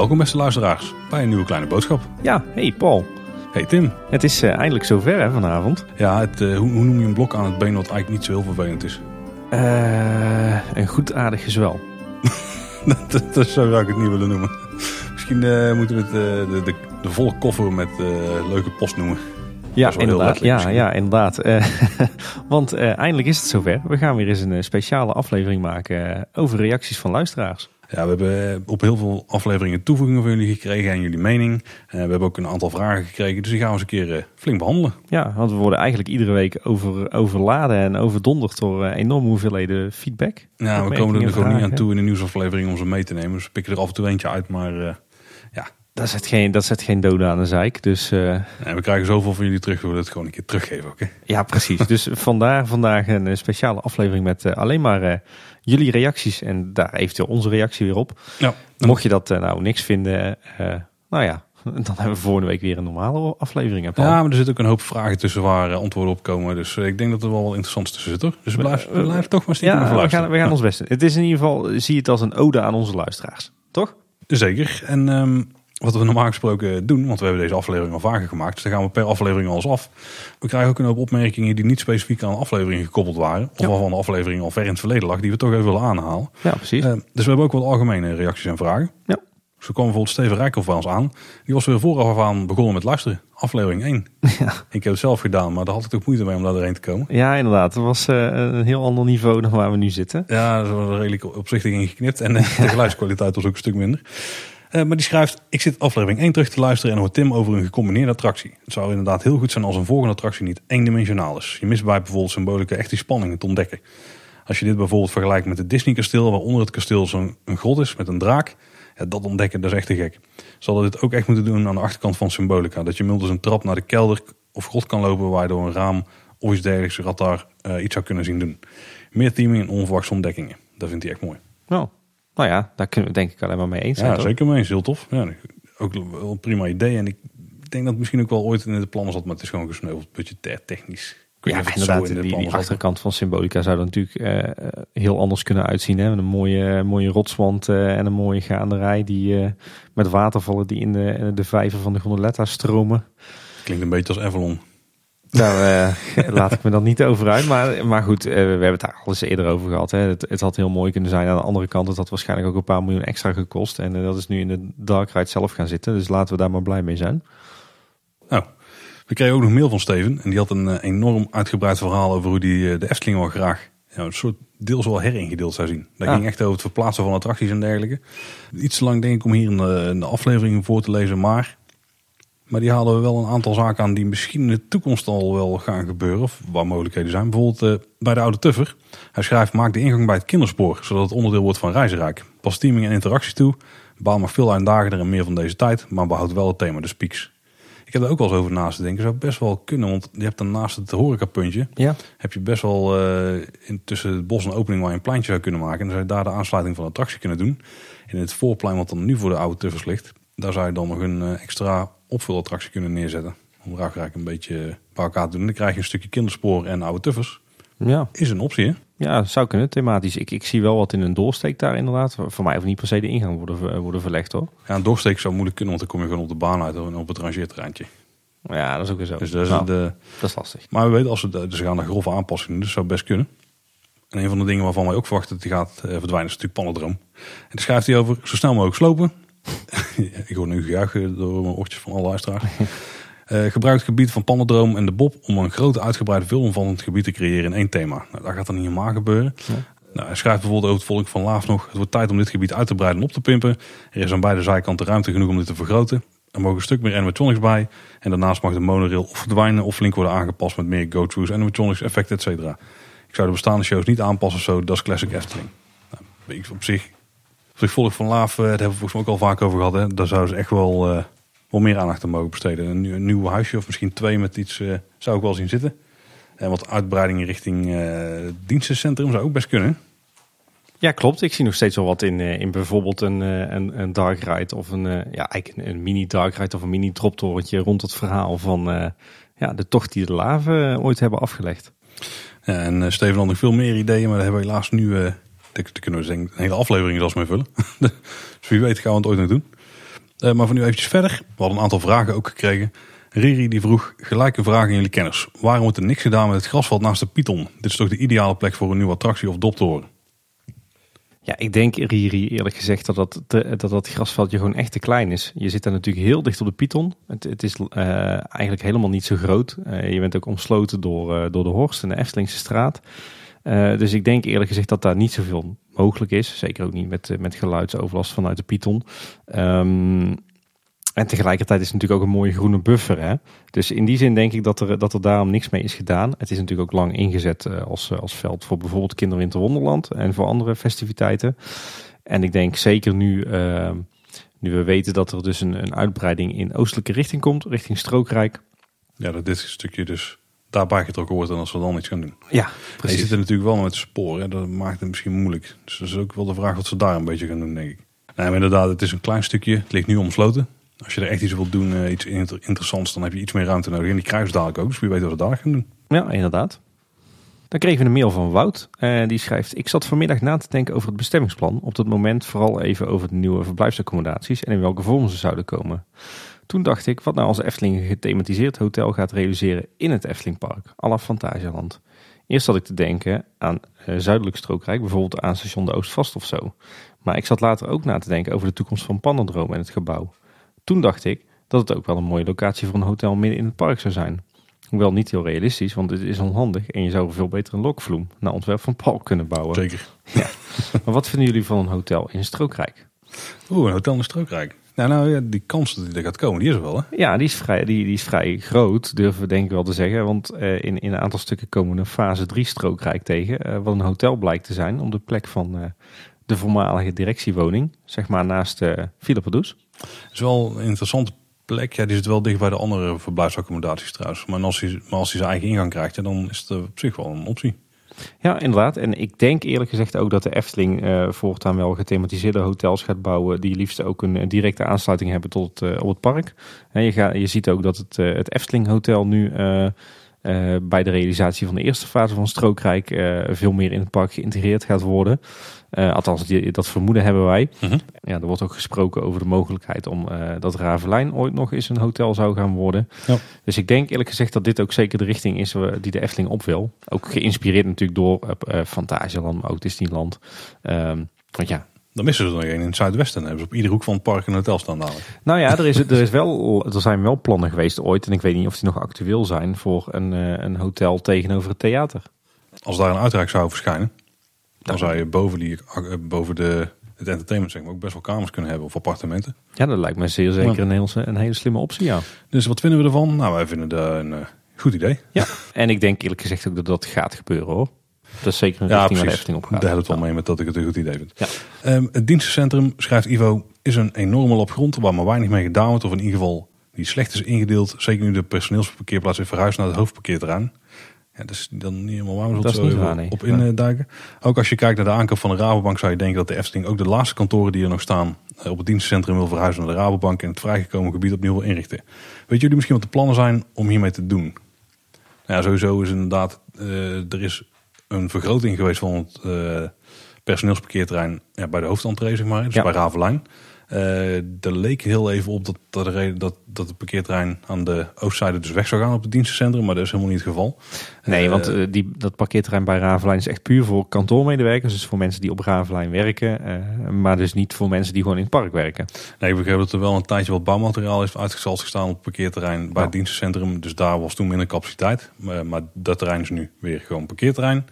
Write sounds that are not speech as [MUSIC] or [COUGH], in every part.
Welkom beste luisteraars bij een nieuwe kleine boodschap. Ja, hey Paul. Hey Tim. Het is uh, eindelijk zover hè, vanavond. Ja, het, uh, hoe, hoe, noem je een blok aan het been wat eigenlijk niet zo heel vervelend is? Uh, een goed aardig gezwel. [LAUGHS] dat, dat, zo zou ik het niet willen noemen. Misschien moeten we het de, de, de volle koffer met leuke post noemen. Ja, inderdaad. Ja, ja, inderdaad. want eindelijk is het zover. We gaan weer eens een speciale aflevering maken over reacties van luisteraars. Ja, we hebben op heel veel afleveringen toevoegingen van jullie gekregen en jullie mening. we hebben ook een aantal vragen gekregen, dus die gaan we eens een keer flink behandelen. Ja, want we worden eigenlijk iedere week over, overladen en overdonderd door enorme hoeveelheden feedback. Ja, we komen er gewoon niet aan toe in de nieuwsaflevering om ze mee te nemen. Dus we pikken er af en toe eentje uit, maar dat zet geen, dat zet geen doden aan de zeik. Dus, uh... we krijgen zoveel van jullie terug, we willen het gewoon een keer teruggeven. Oké? Ja, precies. dus [LAUGHS] vandaar vandaag een speciale aflevering met uh, alleen maar uh, jullie reacties. En daar eventueel onze reactie weer op. Ja, Mocht je dat nou niks vinden, nou ja, [LAUGHS] dan hebben we volgende week weer een normale aflevering. Ja, maar er zit ook een hoop vragen tussen waar antwoorden op komen. Dus ik denk dat er wel interessant tussen zit hoor. Dus blijf, blijf toch maar stiekem ja, we gaan, we gaan ons best doen. Het is in ieder geval, zie het als een ode aan onze luisteraars. Toch? Zeker. En... Um, wat we normaal gesproken doen, want we hebben deze aflevering al vaker gemaakt. Dus dan gaan we per aflevering alles af. We krijgen ook een hoop opmerkingen die niet specifiek aan aflevering gekoppeld waren. Of ja. waarvan de aflevering al ver in het verleden lag, die we toch even willen aanhalen. Ja, precies. Uh, dus we hebben ook wat algemene reacties en vragen. Ja. Zo kwam bijvoorbeeld Steven Rijkhoff bij ons aan. Die was weer vooraf aan begonnen met luisteren. Aflevering 1. [LAUGHS] Ja. Ik heb het zelf gedaan, maar daar had ik toch moeite mee om daar doorheen te komen. Ja, inderdaad. Het was uh, een heel ander niveau dan waar we nu zitten. Ja, dat was redelijk opzichtig ingeknipt. En de [LAUGHS] geluidskwaliteit was ook een stuk minder. Uh, maar die schrijft, ik zit aflevering 1 terug te luisteren en hoor Tim over een gecombineerde attractie. Het zou inderdaad heel goed zijn als een volgende attractie niet eendimensionaal is. Je mist bij bijvoorbeeld symbolica echt die spanningen te ontdekken. Als je dit bijvoorbeeld vergelijkt met het Disney kasteel, waar onder het kasteel zo'n grot is met een draak. Dat ontdekken, dat is echt te gek. Ze hadden dit ook echt moeten doen aan de achterkant van Symbolica. Dat je middels een trap naar de kelder of grot kan lopen, waardoor een raam of iets dergelijks radar uh, iets zou kunnen zien doen. Meer teaming en onverwachte ontdekkingen. Dat vindt hij echt mooi. Nou, nou ja, daar kunnen we denk ik alleen maar mee eens zijn. Ja, zeker mee eens. Heel tof. Ja, ook wel een prima idee. En ik denk dat het misschien ook wel ooit in de plannen zat, maar het is gewoon gesneuveld budgetair technisch. Ja, inderdaad. Die, die achterkant van Symbolica zou er natuurlijk uh, heel anders kunnen uitzien. Hè? Met een mooie, mooie rotswand uh, en een mooie gaanderij die uh, met watervallen die in de, de vijver van de gondoletta stromen. Klinkt een beetje als Avalon. Nou, uh, [LAUGHS] laat ik me dan niet over uit. Maar, maar goed, uh, we hebben het daar al eens eerder over gehad. Hè. Het, het, had heel mooi kunnen zijn. Aan de andere kant, het had waarschijnlijk ook een paar miljoen extra gekost. En uh, dat is nu in de Dark Ride zelf gaan zitten. Dus laten we daar maar blij mee zijn. Nou, we kregen ook nog mail van Steven. En die had een enorm uitgebreid verhaal over hoe die de Efteling wel graag ja, een soort deels wel heringedeeld zou zien. Dat ging echt over het verplaatsen van attracties en dergelijke. Iets te lang denk ik om hier in de, in de aflevering voor te lezen. Maar maar die halen we wel een aantal zaken aan die misschien in de toekomst al wel gaan gebeuren. Of waar mogelijkheden zijn. Bijvoorbeeld uh, bij de oude Tuffer. Hij schrijft, maak de ingang bij het kinderspoor. Zodat het onderdeel wordt van Reizenrijk. Pas teaming en interactie toe. Baan mag veel uitdagender en meer van deze tijd. Maar behoudt wel het thema de speaks. Ik heb er ook wel eens over naast te denken. Zou best wel kunnen. Want je hebt dan naast het horecapuntje. Ja. Heb je best wel uh, in, tussen het bos en opening waar je een pleintje zou kunnen maken. En dan zou je daar de aansluiting van de attractie kunnen doen. In het voorplein wat dan nu voor de oude Tuffers ligt. Daar zou je dan nog een uh, extra opvulattractie kunnen neerzetten. Om Ruigrijk een beetje bij elkaar te doen. Dan krijg je een stukje kinderspoor en oude tuffers. Ja. Is een optie hè? Ja, zou kunnen thematisch. Ik, ik zie wel wat in een doorsteek daar inderdaad. Voor mij hoeft niet per se de ingang worden, worden verlegd hoor. Ja, een doorsteek zou moeilijk kunnen, want dan kom je gewoon op de baan uit en op het rangeerterreintje. Ja, dat is ook weer zo. Dus dat is, nou, de, dat is lastig. Maar we weten, als we, dus we gaan de grove aanpassingen doen, dus zou best kunnen. En een van de dingen waarvan wij ook verwachten dat die gaat eh, verdwijnen is natuurlijk Pannendroom. En daar schrijft hij over zo snel mogelijk slopen. [LAUGHS] ik hoor nu gejuichen door mijn oortjes van alle luisteraars. Uh, gebruik het gebied van Pannendroom en de Bob om een groot, uitgebreid, veelomvattend gebied te creëren in één thema. Nou, dat gaat dan niet helemaal gebeuren. Ja. Nou, hij schrijft bijvoorbeeld over het volk van Laaf nog. Het wordt tijd om dit gebied uit te breiden en op te pimpen. Er is aan beide zijkanten ruimte genoeg om dit te vergroten. Er mogen een stuk meer animatronics bij. En daarnaast mag de monorail of verdwijnen of flink worden aangepast met meer go-throughs, animatronics, effecten, etc. Ik zou de bestaande shows niet aanpassen zo. Dat is classic Efteling. Nou, op zich ik volg van Laaf, eh, daar hebben we volgens mij ook al vaak over gehad. Hè. Daar zouden ze echt wel, uh, wel meer aandacht aan mogen besteden. Een, een nieuw huisje of misschien twee met iets uh, zou ik wel zien zitten. En wat uitbreidingen richting dienstencentrum zou ook best kunnen. Ja, klopt. Ik zie nog steeds wel wat in, in bijvoorbeeld een, een, een dark ride of een, ja, eigenlijk een, mini dark ride of een mini droptorentje rond het verhaal van ja, de tocht die de laven ooit hebben afgelegd. Ja, en Steven had nog veel meer ideeën, maar daar hebben we helaas nu... Uh, daar kunnen we denk een hele aflevering zelfs mee vullen. [LAUGHS] dus wie weet gaan we het ooit nog doen. Uh, maar voor nu eventjes verder. We hadden een aantal vragen ook gekregen. Riri die vroeg gelijk een vraag aan jullie kenners. Waarom wordt er niks gedaan met het grasveld naast de Python? Dit is toch de ideale plek voor een nieuwe attractie of doptoren? Ja, ik denk Riri eerlijk gezegd dat dat, dat dat grasveldje gewoon echt te klein is. Je zit daar natuurlijk heel dicht op de Python. Het, het is uh, eigenlijk helemaal niet zo groot. Uh, je bent ook omsloten door, door de Horst en de Eftelingse straat. Dus ik denk eerlijk gezegd dat daar niet zoveel mogelijk is. Zeker ook niet met, met geluidsoverlast vanuit de Python. Um, en tegelijkertijd is het natuurlijk ook een mooie groene buffer. Hè? Dus in die zin denk ik dat er, dat er daarom niks mee is gedaan. Het is natuurlijk ook lang ingezet eh, als, als veld voor bijvoorbeeld Kinderwinter Wonderland en voor andere festiviteiten. En ik denk zeker nu, uh, nu we weten dat er dus een, een uitbreiding in oostelijke richting komt, richting Strookrijk. Ja, dat dit stukje dus daarbij getrokken wordt en als we dan iets gaan doen. Ja, precies. Je zit er natuurlijk wel met sporen, dat maakt het misschien moeilijk. Dus dat is ook wel de vraag wat ze daar een beetje gaan doen, denk ik. Nee, maar inderdaad, het is een klein stukje. Het ligt nu omsloten. Als je er echt iets wilt doen, uh, iets interessants, dan heb je iets meer ruimte nodig. En die kruis dadelijk ook, dus wie weet wat we daar gaan doen. Ja, inderdaad. Dan kregen we een mail van Wout. Uh, die schrijft: Ik zat vanmiddag na te denken over het bestemmingsplan. Op dat moment vooral even over de nieuwe verblijfsaccommodaties en in welke vorm ze zouden komen. Toen dacht ik: wat nou als Efteling een gethematiseerd hotel gaat realiseren in het Eftelingpark, à la Fantasieland? Eerst zat ik te denken aan uh, zuidelijk strookrijk, bijvoorbeeld aan station de Oostvast of zo. Maar ik zat later ook na te denken over de toekomst van Pannendroom en het gebouw. Toen dacht ik dat het ook wel een mooie locatie voor een hotel midden in het park zou zijn. Hoewel niet heel realistisch, want het is onhandig en je zou veel beter een lokvloem naar ontwerp van Paul kunnen bouwen. Zeker. Ja. maar wat vinden jullie van een hotel in Strookrijk? Oeh, een hotel in Strookrijk. Nou, nou ja, die kans dat die er gaat komen, die is er wel hè? Ja, die is vrij, die, die is vrij groot, durven we denk ik wel te zeggen. Want uh, in, in een aantal stukken komen we een fase 3 Strookrijk tegen. Uh, wat een hotel blijkt te zijn om de plek van uh, de voormalige directiewoning. Zeg maar naast uh, Philippe Does. Het is wel een interessante plek. Ja, die zit wel dicht bij de andere verblijfsaccommodaties trouwens. Maar als hij, maar als hij zijn eigen ingang krijgt, dan is het op zich wel een optie. Ja, inderdaad. En ik denk eerlijk gezegd ook dat de Efteling uh, voortaan wel gethematiseerde hotels gaat bouwen. Die liefst ook een directe aansluiting hebben tot uh, op het park. En je, gaat, je ziet ook dat het, uh, het Efteling Hotel nu bij de realisatie van de eerste fase van Strookrijk veel meer in het park geïntegreerd gaat worden. Uh, althans, die, dat vermoeden hebben wij. Uh -huh. Ja, er wordt ook gesproken over de mogelijkheid om dat Ravelijn ooit nog eens een hotel zou gaan worden. Ja. Dus ik denk eerlijk gezegd dat dit ook zeker de richting is die de Efteling op wil. Ook geïnspireerd natuurlijk door Fantasieland, maar ook Disneyland. Um, want ja, dan missen ze er nog één in het zuidwesten. Dan hebben ze op iedere hoek van het park een hotel staan. Nou ja, er, is, [LAUGHS] er, is wel, er zijn wel plannen geweest ooit. En ik weet niet of die nog actueel zijn voor een, een hotel tegenover het theater. Als daar een uitreik zou verschijnen. Dan zou je boven, die, boven de, het entertainment zeg maar, ook best wel kamers kunnen hebben of appartementen. Ja, dat lijkt me zeer zeker ja. een, heel, een hele slimme optie, ja. Dus wat vinden we ervan? Nou, wij vinden dat een uh, goed idee. Ja, en ik denk eerlijk gezegd ook dat dat gaat gebeuren hoor. Dat is zeker een ja, richting precies. Efteling op gaat. Daar heb het wel mee met dat ik het een goed idee vind. Ja. Um, het dienstencentrum, schrijft Ivo, is een enorme lap grond waar maar weinig mee gedaan wordt. Of in ieder geval die slecht is ingedeeld. Zeker nu de personeelsparkeerplaats is verhuisd naar het hoofdparkeerterrein. Ja, dat is dan niet helemaal waar we dat zo niet waar, nee. op induiken. Ook als je kijkt naar de aankoop van de Rabobank zou je denken dat de Efteling ook de laatste kantoren die er nog staan op het dienstencentrum wil verhuizen naar de Rabobank en het vrijgekomen gebied opnieuw wil inrichten. Weet jullie misschien wat de plannen zijn om hiermee te doen? Nou ja, sowieso is inderdaad, uh, er is een vergroting geweest van het uh, personeelsparkeerterrein ja, bij de hoofdentree, zeg maar. Dus ja. bij Ravelijn. Uh, er leek heel even op dat, dat, de reden, dat, dat het parkeerterrein aan de oostzijde dus weg zou gaan op het dienstencentrum, maar dat is helemaal niet het geval. Nee, uh, want uh, die, dat parkeerterrein bij Ravelijn is echt puur voor kantoormedewerkers, dus voor mensen die op Ravelijn werken, maar dus niet voor mensen die gewoon in het park werken. Nee, ik begreep dat er wel een tijdje wat bouwmateriaal heeft uitgestald gestaan op het parkeerterrein bij het dienstencentrum, dus daar was toen minder capaciteit, maar dat terrein is nu weer gewoon parkeerterrein.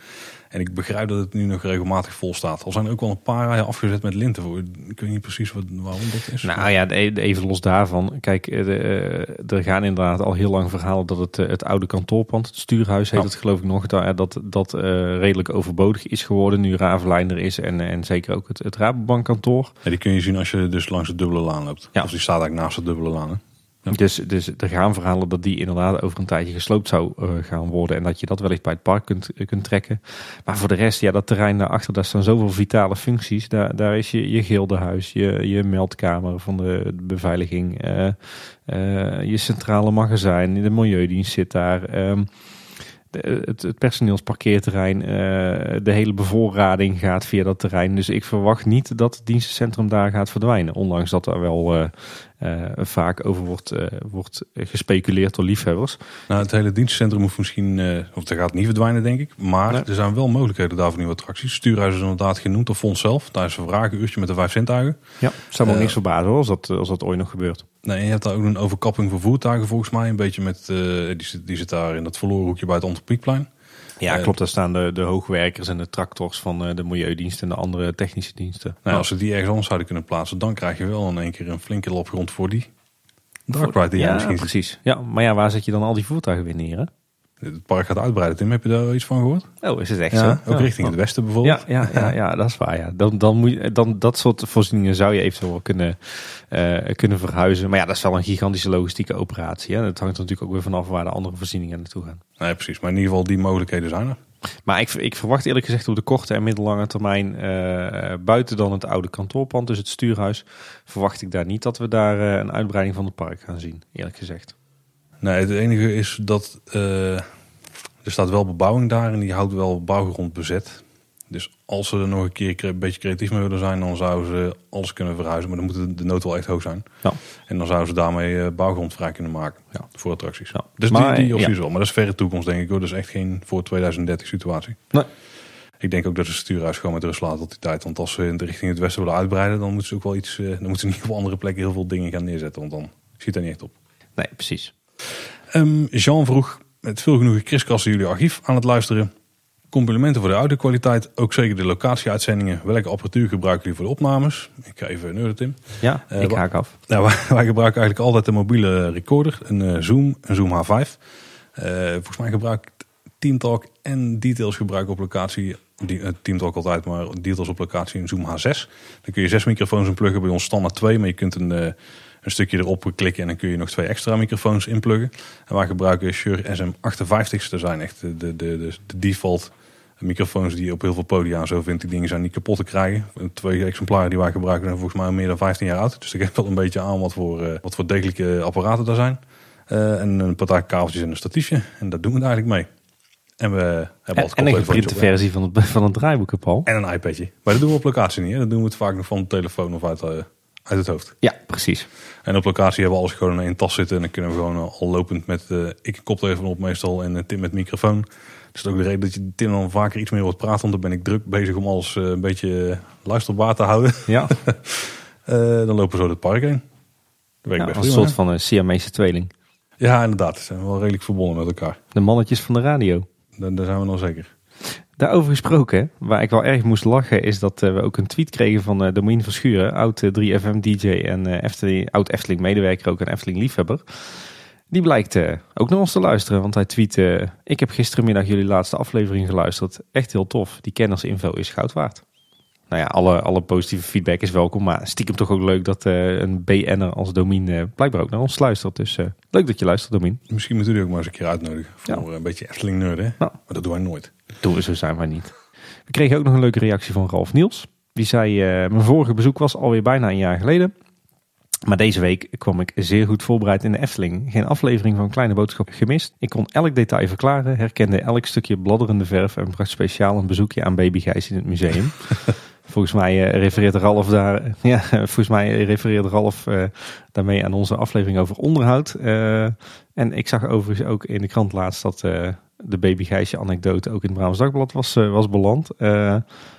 En ik begrijp dat het nu nog regelmatig vol staat. Al zijn er ook wel een paar rijen afgezet met linten. Voor. Ik weet niet precies wat, waarom dat is. Nou ja, even los daarvan. Kijk, de, er gaan inderdaad al heel lang verhalen dat het, het oude kantoorpand, het stuurhuis heet ja. het geloof ik nog, dat dat uh, redelijk overbodig is geworden nu Ravelijn er is. En, en zeker ook het, het Rabobankkantoor. Ja, die kun je zien als je dus langs de dubbele laan loopt. Ja. Of die staat eigenlijk naast de dubbele laan. Hè? Dus, dus er gaan verhalen dat die inderdaad over een tijdje gesloopt zou uh, gaan worden. En dat je dat wellicht bij het park kunt, uh, kunt trekken. Maar voor de rest, ja, dat terrein daarachter, daar staan zoveel vitale functies. Daar, daar is je, je gildehuis, je, je meldkamer van de, beveiliging. Uh, je centrale magazijn, de milieudienst zit daar. De, het, het personeelsparkeerterrein, eh, de hele bevoorrading gaat via dat terrein. Dus ik verwacht niet dat het dienstencentrum daar gaat verdwijnen. Ondanks dat er wel eh, vaak over wordt, eh, wordt gespeculeerd door liefhebbers. Nou, het hele dienstcentrum hoeft misschien, eh, of dat gaat niet verdwijnen denk ik. Maar Nee. er zijn wel mogelijkheden daarvoor nieuwe attracties. Stuurhuis is inderdaad genoemd door Fons zelf. Tijdens een vragenuurtje met de vijf zintuigen. Ja, zou me ook niks verbazen hoor, als dat, als dat ooit nog gebeurt. Nee, je hebt daar ook een overkapping voor voertuigen volgens mij. Een beetje met, die, zit, die zit daar in dat verloren hoekje bij het Antropiekplein. Ja, Eh, klopt. Daar staan de, de hoogwerkers en de tractors van eh, de Milieudienst en de andere technische diensten. Nou, als ze die ergens anders zouden kunnen plaatsen, dan krijg je wel in één keer een flinke lopgrond voor die dark ride die ja, misschien precies. Ja, maar ja, waar zet je dan al die voertuigen weer neer? Het park gaat uitbreiden, Tim. Heb je daar iets van gehoord? Oh, is het echt Ja, zo? ook richting het westen bijvoorbeeld. Ja, ja, ja, ja, dat is waar. Ja. Dan, dan moet je, dan, dat soort voorzieningen zou je eventueel wel kunnen, eh, kunnen verhuizen. Maar ja, dat is wel een gigantische logistieke operatie. Hè. Dat hangt er natuurlijk ook weer vanaf waar de andere voorzieningen naartoe gaan. Nee, precies. Maar in ieder geval, die mogelijkheden zijn er. Maar ik, ik verwacht eerlijk gezegd op de korte en middellange termijn, eh, buiten dan het oude kantoorpand, dus het stuurhuis, verwacht ik daar niet dat we daar eh, een uitbreiding van het park gaan zien, eerlijk gezegd. Nee, het enige is dat eh, er staat wel bebouwing daar en die houdt wel bouwgrond bezet. Dus als ze er nog een keer een beetje creatief mee willen zijn, dan zouden ze alles kunnen verhuizen. Maar dan moet de nood wel echt hoog zijn. Ja. En dan zouden ze daarmee eh, bouwgrond vrij kunnen maken Ja. voor attracties. Ja. Dus Maar, die, die optie ja. is wel. Maar dat is verre toekomst denk ik hoor. Dat is echt geen voor 2030 situatie. Nee. Ik denk ook dat ze het stuurhuis gewoon met rust laten tot die tijd. Want als ze in de richting het westen willen uitbreiden, dan moeten ze ook wel iets. eh, dan moeten ze niet op andere plekken heel veel dingen gaan neerzetten. Want dan ziet er niet echt op. Nee, precies. Ehm, Jean vroeg met veel genoegen kriskassen jullie archief aan het luisteren. Complimenten voor de audio-kwaliteit. Ook zeker de locatieuitzendingen. Welke apparatuur gebruiken jullie voor de opnames? Ik ga even neuren, Tim. Ja, Eh, ik haak af. Nou, [LAUGHS] wij, wij gebruiken eigenlijk altijd een mobiele recorder. Een eh, Zoom, een Zoom H5. Eh, volgens mij gebruik ik Teamtalk en Details gebruiken op locatie. Die, Teamtalk altijd, maar Details op locatie een Zoom H6. Dan kun je zes microfoons inpluggen. Bij ons standaard twee, maar je kunt een, een stukje erop klikken en dan kun je nog twee extra microfoons inpluggen. En wij gebruiken Shure SM58's. Dat zijn echt de, de, de, de, de default microfoons die je op heel veel podia en zo vindt. Die dingen zijn niet kapot te krijgen. Twee exemplaren die wij gebruiken zijn volgens mij al meer dan 15 jaar oud. Dus ik heb wel een beetje aan wat voor, eh, wat voor degelijke apparaten daar zijn. Eh, en een partij kabeltjes en een statiefje. En daar doen we eigenlijk mee. En we hebben En, altijd en een geprinte versie van het, [LAUGHS] van het draaiboek, Paul. En een iPadje. Maar dat doen we op locatie niet. Hè. Dat doen we het vaak nog van de telefoon of uit, eh, uit het hoofd. Ja, precies. En op locatie hebben we alles gewoon in tas zitten. En dan kunnen we gewoon eh, al lopend met eh, ik koptelefoon op meestal en eh, Tim met microfoon. Dus dat is ook de reden dat je Tim dan vaker iets meer hoort praten. Want dan ben ik druk bezig om alles een beetje luisterbaar te houden. Ja, [LAUGHS] dan lopen we zo het park heen. Dat ja best een soort van een Siamese tweeling. Ja, inderdaad. Ze zijn wel redelijk verbonden met elkaar. De mannetjes van de radio. Daar, daar zijn we nog zeker. Daarover gesproken, waar ik wel erg moest lachen, is dat eh, we ook een tweet kregen van eh Domien Verschuren, oud eh, 3FM-DJ en eh, Efteling, oud Efteling-medewerker, ook een Efteling-liefhebber. Die blijkt ook naar ons te luisteren, want hij tweet, eh, ik heb gisterenmiddag jullie laatste aflevering geluisterd. Echt heel tof, die kennersinfo is goud waard. Nou ja, alle, alle positieve feedback is welkom, maar stiekem toch ook leuk dat een BN'er als Domien blijkbaar ook naar ons luistert. Dus leuk dat je luistert, Domien. Misschien moeten we die ook maar eens een keer uitnodigen. Voor Ja. een beetje Efteling nerd, hè? Maar dat doen wij nooit. Doen we zo zijn wij niet. We kregen ook nog een leuke reactie van Ralf Niels. Die zei, eh, mijn vorige bezoek was alweer bijna een jaar geleden. Maar deze week kwam ik zeer goed voorbereid in de Efteling. Geen aflevering van Kleine Boodschap gemist. Ik kon elk detail verklaren, herkende elk stukje bladderende verf... en bracht speciaal een bezoekje aan Baby Gijs in het museum. [LAUGHS] Volgens mij eh, refereert Ralf daar, [LAUGHS] ja, volgens mij refereert Ralf eh, daarmee aan onze aflevering over onderhoud. En ik zag overigens ook in de krant laatst dat de Baby Gijsje anekdote ook in het Brabants Dagblad was, eh, was beland. Eh,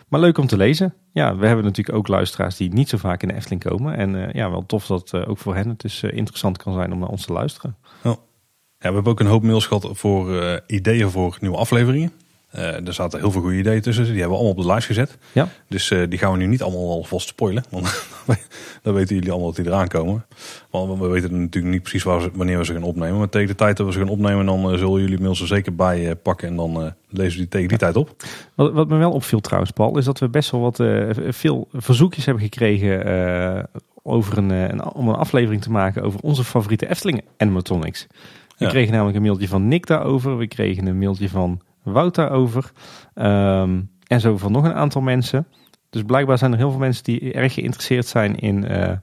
maar leuk om te lezen. Ja, we hebben natuurlijk ook luisteraars die niet zo vaak in de Efteling komen. En eh, ja, wel tof dat ook voor hen het dus interessant kan zijn om naar ons te luisteren. Ja, we hebben ook een hoop mails gehad voor ideeën voor nieuwe afleveringen. Eh, er zaten heel veel goede ideeën tussen. Die hebben we allemaal op de lijst gezet. Ja. Dus eh, die gaan we nu niet allemaal alvast spoilen. Want [LAUGHS] dan weten jullie allemaal dat die eraan komen. Want we weten natuurlijk niet precies waar wanneer we ze gaan opnemen. Maar tegen de tijd dat we ze gaan opnemen, dan eh, zullen jullie mails er zeker bij pakken. En dan lezen we die tegen die tijd op. Wat, wat me wel opviel trouwens, Paul, is dat we best wel wat veel verzoekjes hebben gekregen over een, een, om een aflevering te maken over onze favoriete Efteling animatronics. We Ja. kregen namelijk een mailtje van Nick daarover. We kregen een mailtje van Wout daarover. Ehm, en zo van nog een aantal mensen. Dus blijkbaar zijn er heel veel mensen die erg geïnteresseerd zijn in, eh,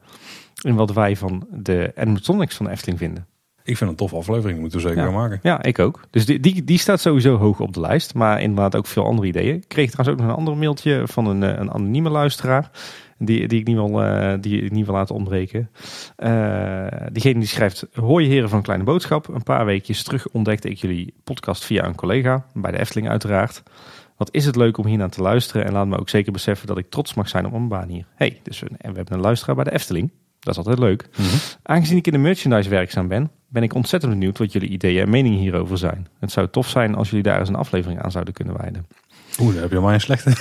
in wat wij van de animatronics van de Efteling vinden. Ik vind een tof aflevering, moeten we zeker Ja. maken. Ja, ik ook. Dus die, die, die staat sowieso hoog op de lijst. Maar inderdaad ook veel andere ideeën. Ik kreeg trouwens ook nog een ander mailtje van een, eh, een anonieme luisteraar. Die, die, ik niet wil, eh, die ik niet wil laten ontbreken. Eh, diegene die schrijft... Hoi heren van Kleine Boodschap. Een paar weekjes terug ontdekte ik jullie podcast via een collega. Bij de Efteling uiteraard. Wat is het leuk om hier naar te luisteren. En laat me ook zeker beseffen dat ik trots mag zijn op mijn baan hier. hey, dus we, en we hebben een luisteraar bij de Efteling. Dat is altijd leuk. Aangezien ik in de merchandise werkzaam ben, ben ik ontzettend benieuwd wat jullie ideeën en meningen hierover zijn. Het zou tof zijn als jullie daar eens een aflevering aan zouden kunnen wijden. Oeh, dan heb je maar een slechte.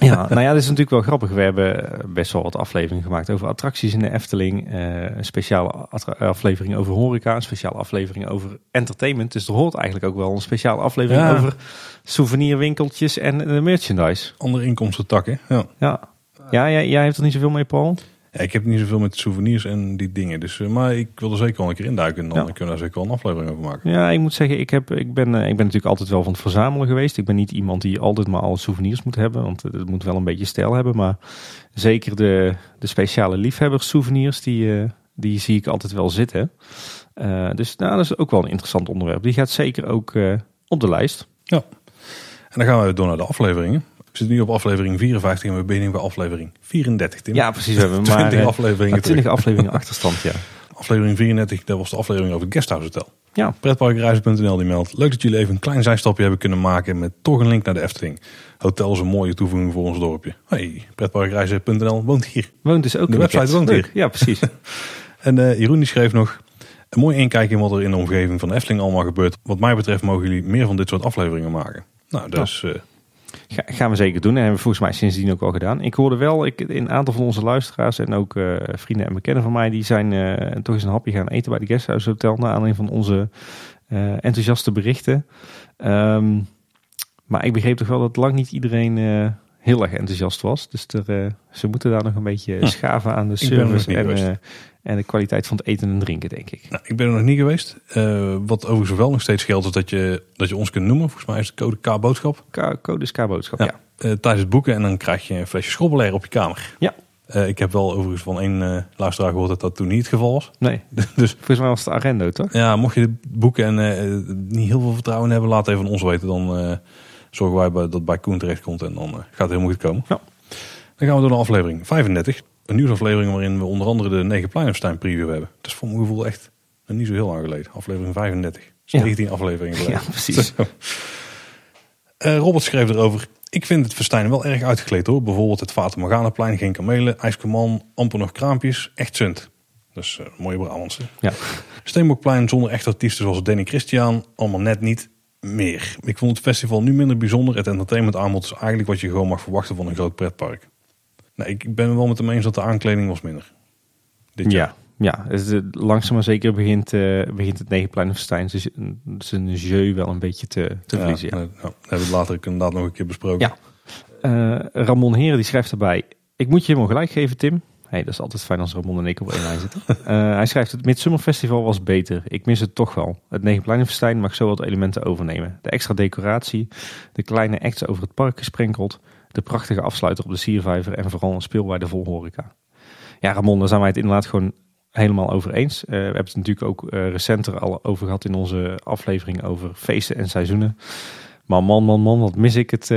Ja, nou ja, dit is natuurlijk wel grappig. We hebben best wel wat afleveringen gemaakt over attracties in de Efteling. eh, een speciale aflevering over horeca, een speciale aflevering over entertainment. Dus er hoort eigenlijk ook wel een speciale aflevering Ja. over souvenirwinkeltjes en de merchandise. Andere inkomsten takken. Ja. Ja, ja jij, jij heeft er niet zoveel mee, Paul? Ja, ik heb niet zoveel met souvenirs en die dingen. Dus, eh, maar ik wil er zeker wel een keer induiken. En dan Ja. kunnen we daar zeker wel een aflevering over maken. Ja, ik moet zeggen, ik, heb, ik, ben, eh, ik ben natuurlijk altijd wel van het verzamelen geweest. Ik ben niet iemand die altijd maar alle souvenirs moet hebben, want het moet wel een beetje stijl hebben. Maar zeker de, de speciale liefhebbers souvenirs, die, eh, die zie ik altijd wel zitten. Eh, dus nou, dat is ook wel een interessant onderwerp. Die gaat zeker ook eh, op de lijst. En dan gaan we door naar de afleveringen. We zitten nu op aflevering 54 en we beginnen bij aflevering 34, Tim. Ja, precies. We hebben maar 20 eh, afleveringen maar 20 terug. afleveringen [LAUGHS] achterstand, ja. Aflevering 34, dat was de aflevering over het Guesthouse Hotel. Ja, Pretparkreizen.nl die meldt. Leuk dat jullie even een klein zijstapje hebben kunnen maken met toch een link naar de Efteling. Hotel is een mooie toevoeging voor ons dorpje. Hey, Pretparkreizen.nl woont hier. woont dus ook De website woont Leuk. hier. Ja, precies. [LAUGHS] En eh, Jeroen die schreef nog... Een mooi inkijk in wat er in de omgeving van de Efteling allemaal gebeurt. Wat mij betreft mogen jullie meer van dit soort afleveringen maken. Nou, dus Ga, gaan we zeker doen. En hebben we volgens mij sindsdien ook al gedaan. Ik hoorde wel, ik, een aantal van onze luisteraars en ook eh, vrienden en bekenden van mij, die zijn eh, toch eens een hapje gaan eten bij de Guesthouse Hotel. Naar aanleiding van onze eh, enthousiaste berichten. Ehm, maar ik begreep toch wel dat lang niet iedereen heel erg enthousiast was. Dus er, eh, ze moeten daar nog een beetje schaven aan de er service en, eh, en de kwaliteit van het eten en drinken, denk ik. nou, ik ben er nog niet geweest. Eh, wat overigens wel nog steeds geldt is dat je, dat je ons kunt noemen. Volgens mij is de code K-boodschap. K- Code K-boodschap, Ja. ja. Tijdens het boeken en dan krijg je een flesje schrobbelair op je kamer. Ja. Ik heb wel overigens van één luisteraar gehoord dat dat toen niet het geval was. Nee, [LAUGHS] dus volgens mij was het Arendo, toch? ja, mocht je boeken en niet heel veel vertrouwen hebben, laat even van ons weten. Dan zorgen wij bij- dat bij Koen terecht komt en dan eh, gaat het helemaal goed komen. Ja. Dan gaan we door naar aflevering 35. Een nieuwsaflevering waarin we onder andere de Negenpleinenstein preview hebben. Dat is voor mijn gevoel echt niet zo heel lang geleden. Aflevering 35. Dat is Ja. 19 afleveringen geleden. Ja, precies. [LAUGHS] Eh, Robert schreef erover. Ik vind het festijn wel erg uitgekleed hoor. Bijvoorbeeld het Fata Morganaplein, geen kamelen, ijskoman, amper nog kraampjes. Echt zunt. Dus eh mooie Brabantse. Ja. Steenbokplein zonder echte artiesten zoals Danny Christian. Allemaal net niet meer. Ik vond het festival nu minder bijzonder. Het entertainment aanbod is eigenlijk wat je gewoon mag verwachten van een groot pretpark. Nou, ik ben wel met hem eens dat de aankleding was minder. Dit jaar. Ja, ja is- langzaam maar zeker begint, eh, begint het Negenpleinenfestijn zijn, zijn jeu wel een beetje te, te verliezen. Ja. Ja, nou, dat hebben we later inderdaad nog een keer besproken. Ja. Eh, Ramon Heren die schrijft erbij, ik moet je helemaal gelijk geven Tim. Hey, dat is altijd fijn als Ramon en ik op één lijn zitten. [LAUGHS] Eh, hij schrijft, het Midsummer Festival was beter. Ik mis het toch wel. Het Negenpleinenfestijn mag zo wat elementen overnemen. De extra decoratie, de kleine acts over het park gesprenkeld, de prachtige afsluiter op de siervijver en vooral een speelwaarde vol horeca. Ja Ramon, daar zijn wij het inderdaad gewoon helemaal over eens. Eh, we hebben het natuurlijk ook eh, recenter al over gehad in onze aflevering over feesten en seizoenen. Maar man, man, man, wat mis ik het,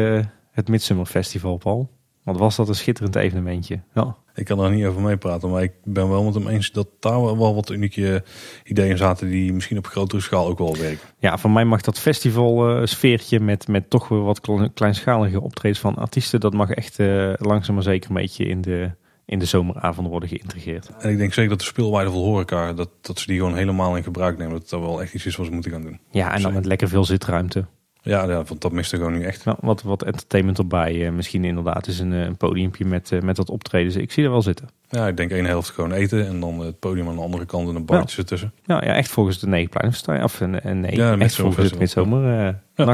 het Midsummer Festival, Paul. Wat was dat een schitterend evenementje. Ja, Ik kan daar niet over meepraten, maar ik ben wel met hem eens dat daar wel wat unieke ideeën zaten die misschien op grotere schaal ook wel werken. ja voor mij mag dat festival eh, sfeertje met, met toch weer wat kle- kleinschalige optredens van artiesten, dat mag echt eh, langzaam maar zeker een beetje in de, in de zomeravonden worden geïntegreerd. En ik denk zeker dat de speelwaarde voor horeca, dat, dat ze die gewoon helemaal in gebruik nemen. Dat dat wel echt iets is wat ze moeten gaan doen. Ja, en dan met lekker veel zitruimte. Ja, ja want dat mist er gewoon nu echt. Nou, wat, wat entertainment erbij. eh, misschien inderdaad is een, eh, een podiumpje met, eh, met wat optredens. Ik zie er wel zitten. Ja, ik denk één helft gewoon eten en dan het podium aan de andere kant en een barretje ertussen. Ja, ja, echt volgens de Negenpleinenfestijn. Of een, een nee, Ja, echt volgens het Festival. midzomer Ja.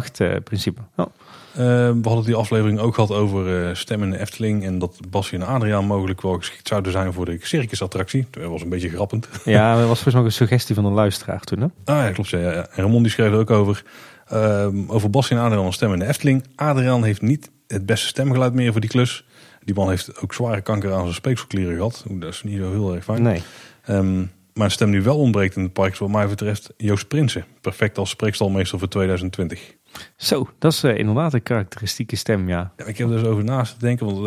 Ja. We hadden die aflevering ook gehad over eh stem in de Efteling. En dat Basje en Adriaan mogelijk wel geschikt zouden zijn voor de circusattractie. Dat was een beetje grappend. ja, dat was volgens mij ook een suggestie van een luisteraar toen. Hè? Ah ja, klopt. Ja, ja. En Ramon die schreef er ook over. Ehm, over Basje en Adriaan als stem in de Efteling. Adriaan heeft niet het beste stemgeluid meer voor die klus. Die man heeft ook zware kanker aan zijn speekselklieren gehad. Dat is niet zo heel erg fijn. Nee. Ehm, Maar een stem die wel ontbreekt in het park is wat mij betreft Joost Prinsen. Perfect als spreekstalmeester voor 2020. Zo, dat is eh, inderdaad een karakteristieke stem, ja. Ja, ik heb er dus over naast te denken, want eh,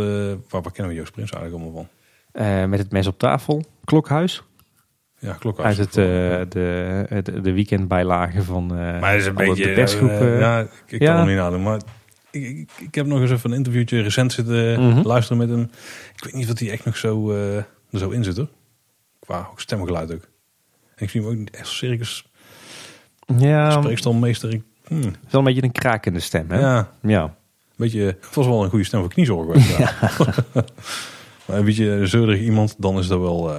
waar, waar kennen we Joost Prinsen eigenlijk allemaal van? Eh, met het mes op tafel, klokhuis. Ja, klokhuis. Uit het, eh, de, de, de weekendbijlage van eh Maar het is een beetje... de persgroep. eh, ja, ik, ik ja. kan hem niet nadenken. Maar ik, ik, ik heb nog eens even een interviewtje recent zitten Mhm. luisteren met hem. Ik weet niet of hij echt nog zo, er zo in zit hoor. Qua ook stemgeluid ook. En ik zie hem ook niet echt serieus ja, spreekstalmeester. Ik- hmm, wel een beetje een krakende stem, hè? ja, Ja. een beetje... Het was wel een goede stem voor kniezorg. wel. [LAUGHS] [LAUGHS] maar een beetje zeurig iemand, dan is dat wel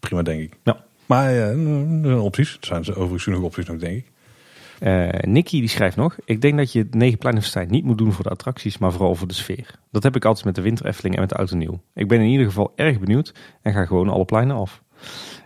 prima denk ik. Ja. Maar ja, er zijn opties. Er zijn overigens genoeg opties nog denk ik. Eh Nicky die schrijft nog: Ik denk dat je het Negenpleinenfestijn niet moet doen voor de attracties, maar vooral voor de sfeer. Dat heb ik altijd met de Winter Efteling en met de Auto Nieuw. Ik ben in ieder geval erg benieuwd en ga gewoon alle pleinen af.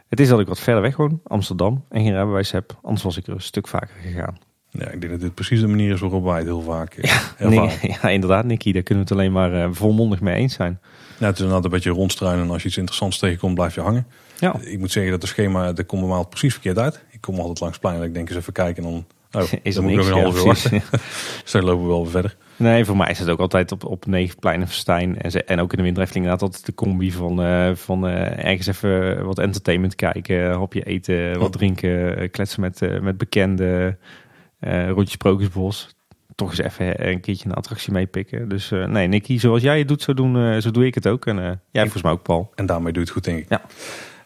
Het is dat ik wat verder weg woon, Amsterdam, en geen rijbewijs heb. Anders was ik er een stuk vaker gegaan. Ja, ik denk dat dit precies de manier is waarop wij het heel vaak eh. Nee, [LAUGHS] ja, inderdaad, Nicky, daar kunnen we het alleen maar eh, volmondig mee eens zijn. Ja, het is inderdaad een beetje rondstruinen. En als je iets interessants tegenkomt, blijf je hangen. Ja, Ik moet zeggen dat het schema, dat komt normaal precies verkeerd uit. Ik kom altijd langs het plein en ik denk eens even kijken. En dan, oh, [LAUGHS] is dan moet ik nog een half uur wachten. [LAUGHS] Dus dan lopen we wel weer verder. Nee, voor mij is het ook altijd op, op Negenpleinenfestijn. En, ze- en ook in de Winter Efteling inderdaad altijd de combi van, eh, van eh, ergens even wat entertainment kijken, een hapje eten, wat drinken, eh, kletsen met, eh, met bekenden, rondje Sprookjesbos. Toch eens even een keertje een attractie meepikken. Dus nee, Nicky, zoals jij het doet, zo, doen, zo doe ik het ook. En jij volgens mij ook, Paul. En daarmee doe je het goed, denk ik. Ja.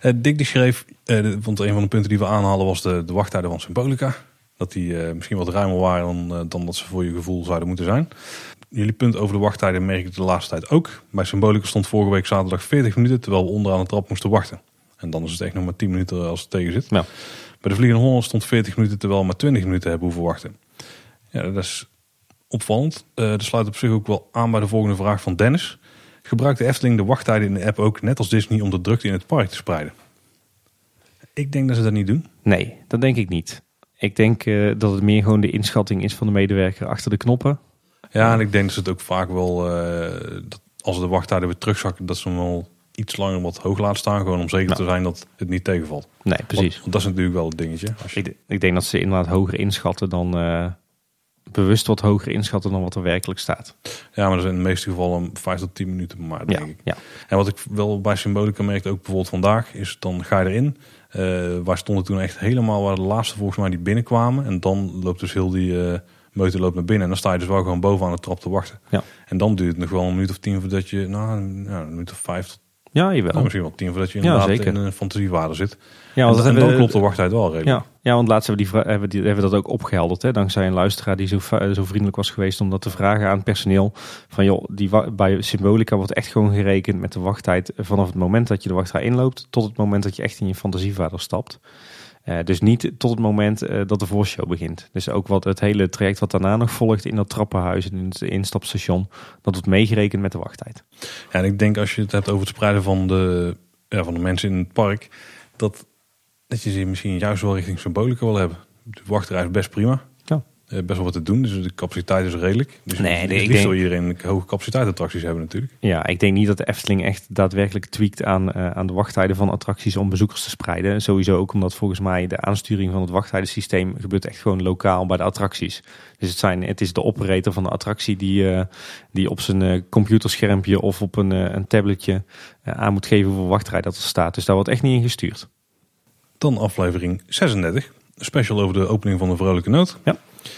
Eh, Dick die schreef, eh, de- want een van de punten die we aanhalen was de, de wachttijden van Symbolica. Dat die eh, misschien wat ruimer waren dan, eh, dan dat ze voor je gevoel zouden moeten zijn. Jullie punt over de wachttijden merk ik de laatste tijd ook. Bij Symbolica stond vorige week zaterdag 40 minuten, terwijl we onderaan de trap moesten wachten. En dan is het echt nog maar 10 minuten als het tegen zit. Ja. Bij de Vliegende Holland stond 40 minuten, terwijl we maar 20 minuten hebben hoeven wachten. Ja, dat is opvallend. Eh dat sluit op zich ook wel aan bij de volgende vraag van Dennis. Gebruikt de Efteling de wachttijden in de app ook net als Disney om de drukte in het park te spreiden? Ik denk dat ze dat niet doen. Nee, dat denk ik niet. Ik denk eh, dat het meer gewoon de inschatting is van de medewerker achter de knoppen. Ja, en ik denk dat ze het ook vaak wel, dat als de wachttijden weer terugzakken, dat ze hem wel iets langer wat hoog laten staan. Gewoon om zeker te zijn dat het niet tegenvalt. Nee, precies. Want, want dat is natuurlijk wel het dingetje. Als je, Ik, ik denk dat ze inderdaad hoger inschatten dan eh, bewust wat hoger inschatten dan wat er werkelijk staat. ja, maar dat is in de meeste gevallen 5 tot 10 minuten maar, Ja, denk ik. ja. En wat ik wel bij Symbolica merkte, ook bijvoorbeeld vandaag, is dan ga je erin. Eh wij stonden toen echt helemaal waar de laatste volgens mij die binnenkwamen. En dan loopt dus heel die eh meute loopt naar binnen. En dan sta je dus wel gewoon bovenaan de trap te wachten. Ja. En dan duurt het nog wel een minuut of tien voordat je, nou een minuut of vijf tot ja, jawel. nou, misschien wel tien voordat je inderdaad in een fantasiewaarde zit. ja, en, dat en dan we- klopt de wachttijd wel redelijk. Ja, ja, want laatst hebben we, die, hebben, die, hebben we dat ook opgehelderd. Hè? Dankzij een luisteraar die zo, va- zo vriendelijk was geweest om dat te vragen aan het personeel. Van joh, die bij Symbolica wordt echt gewoon gerekend met de wachttijd vanaf het moment dat je de wachtrij inloopt tot het moment dat je echt in je fantasievader stapt. Eh, dus niet tot het moment eh, dat de voorshow begint. Dus ook wat het hele traject wat daarna nog volgt in dat trappenhuis en in het instapstation, dat wordt meegerekend met de wachttijd. Ja, en ik denk als je het hebt over het spreiden van de, ja, van de mensen in het park, dat, dat je ze misschien juist wel richting symbolica wil hebben. De wachtrij is best prima. Eh, best wel wat te doen, dus de capaciteit is redelijk. Dus Nee, het nee, ik denk- wil iedereen hoge capaciteit attracties hebben natuurlijk. Ja, ik denk niet dat de Efteling echt daadwerkelijk tweakt aan, eh, aan de wachttijden van attracties om bezoekers te spreiden. Sowieso ook omdat volgens mij de aansturing van het wachttijdensysteem gebeurt echt gewoon lokaal bij de attracties. Dus het, zijn, het is de operator van de attractie die, eh, die op zijn eh, computerschermpje of op een, een tabletje aan moet geven hoeveel wachtrij dat er staat. Dus daar wordt echt niet in gestuurd. Dan aflevering 36, een special over de opening van de Vrolijke Noot. Ja.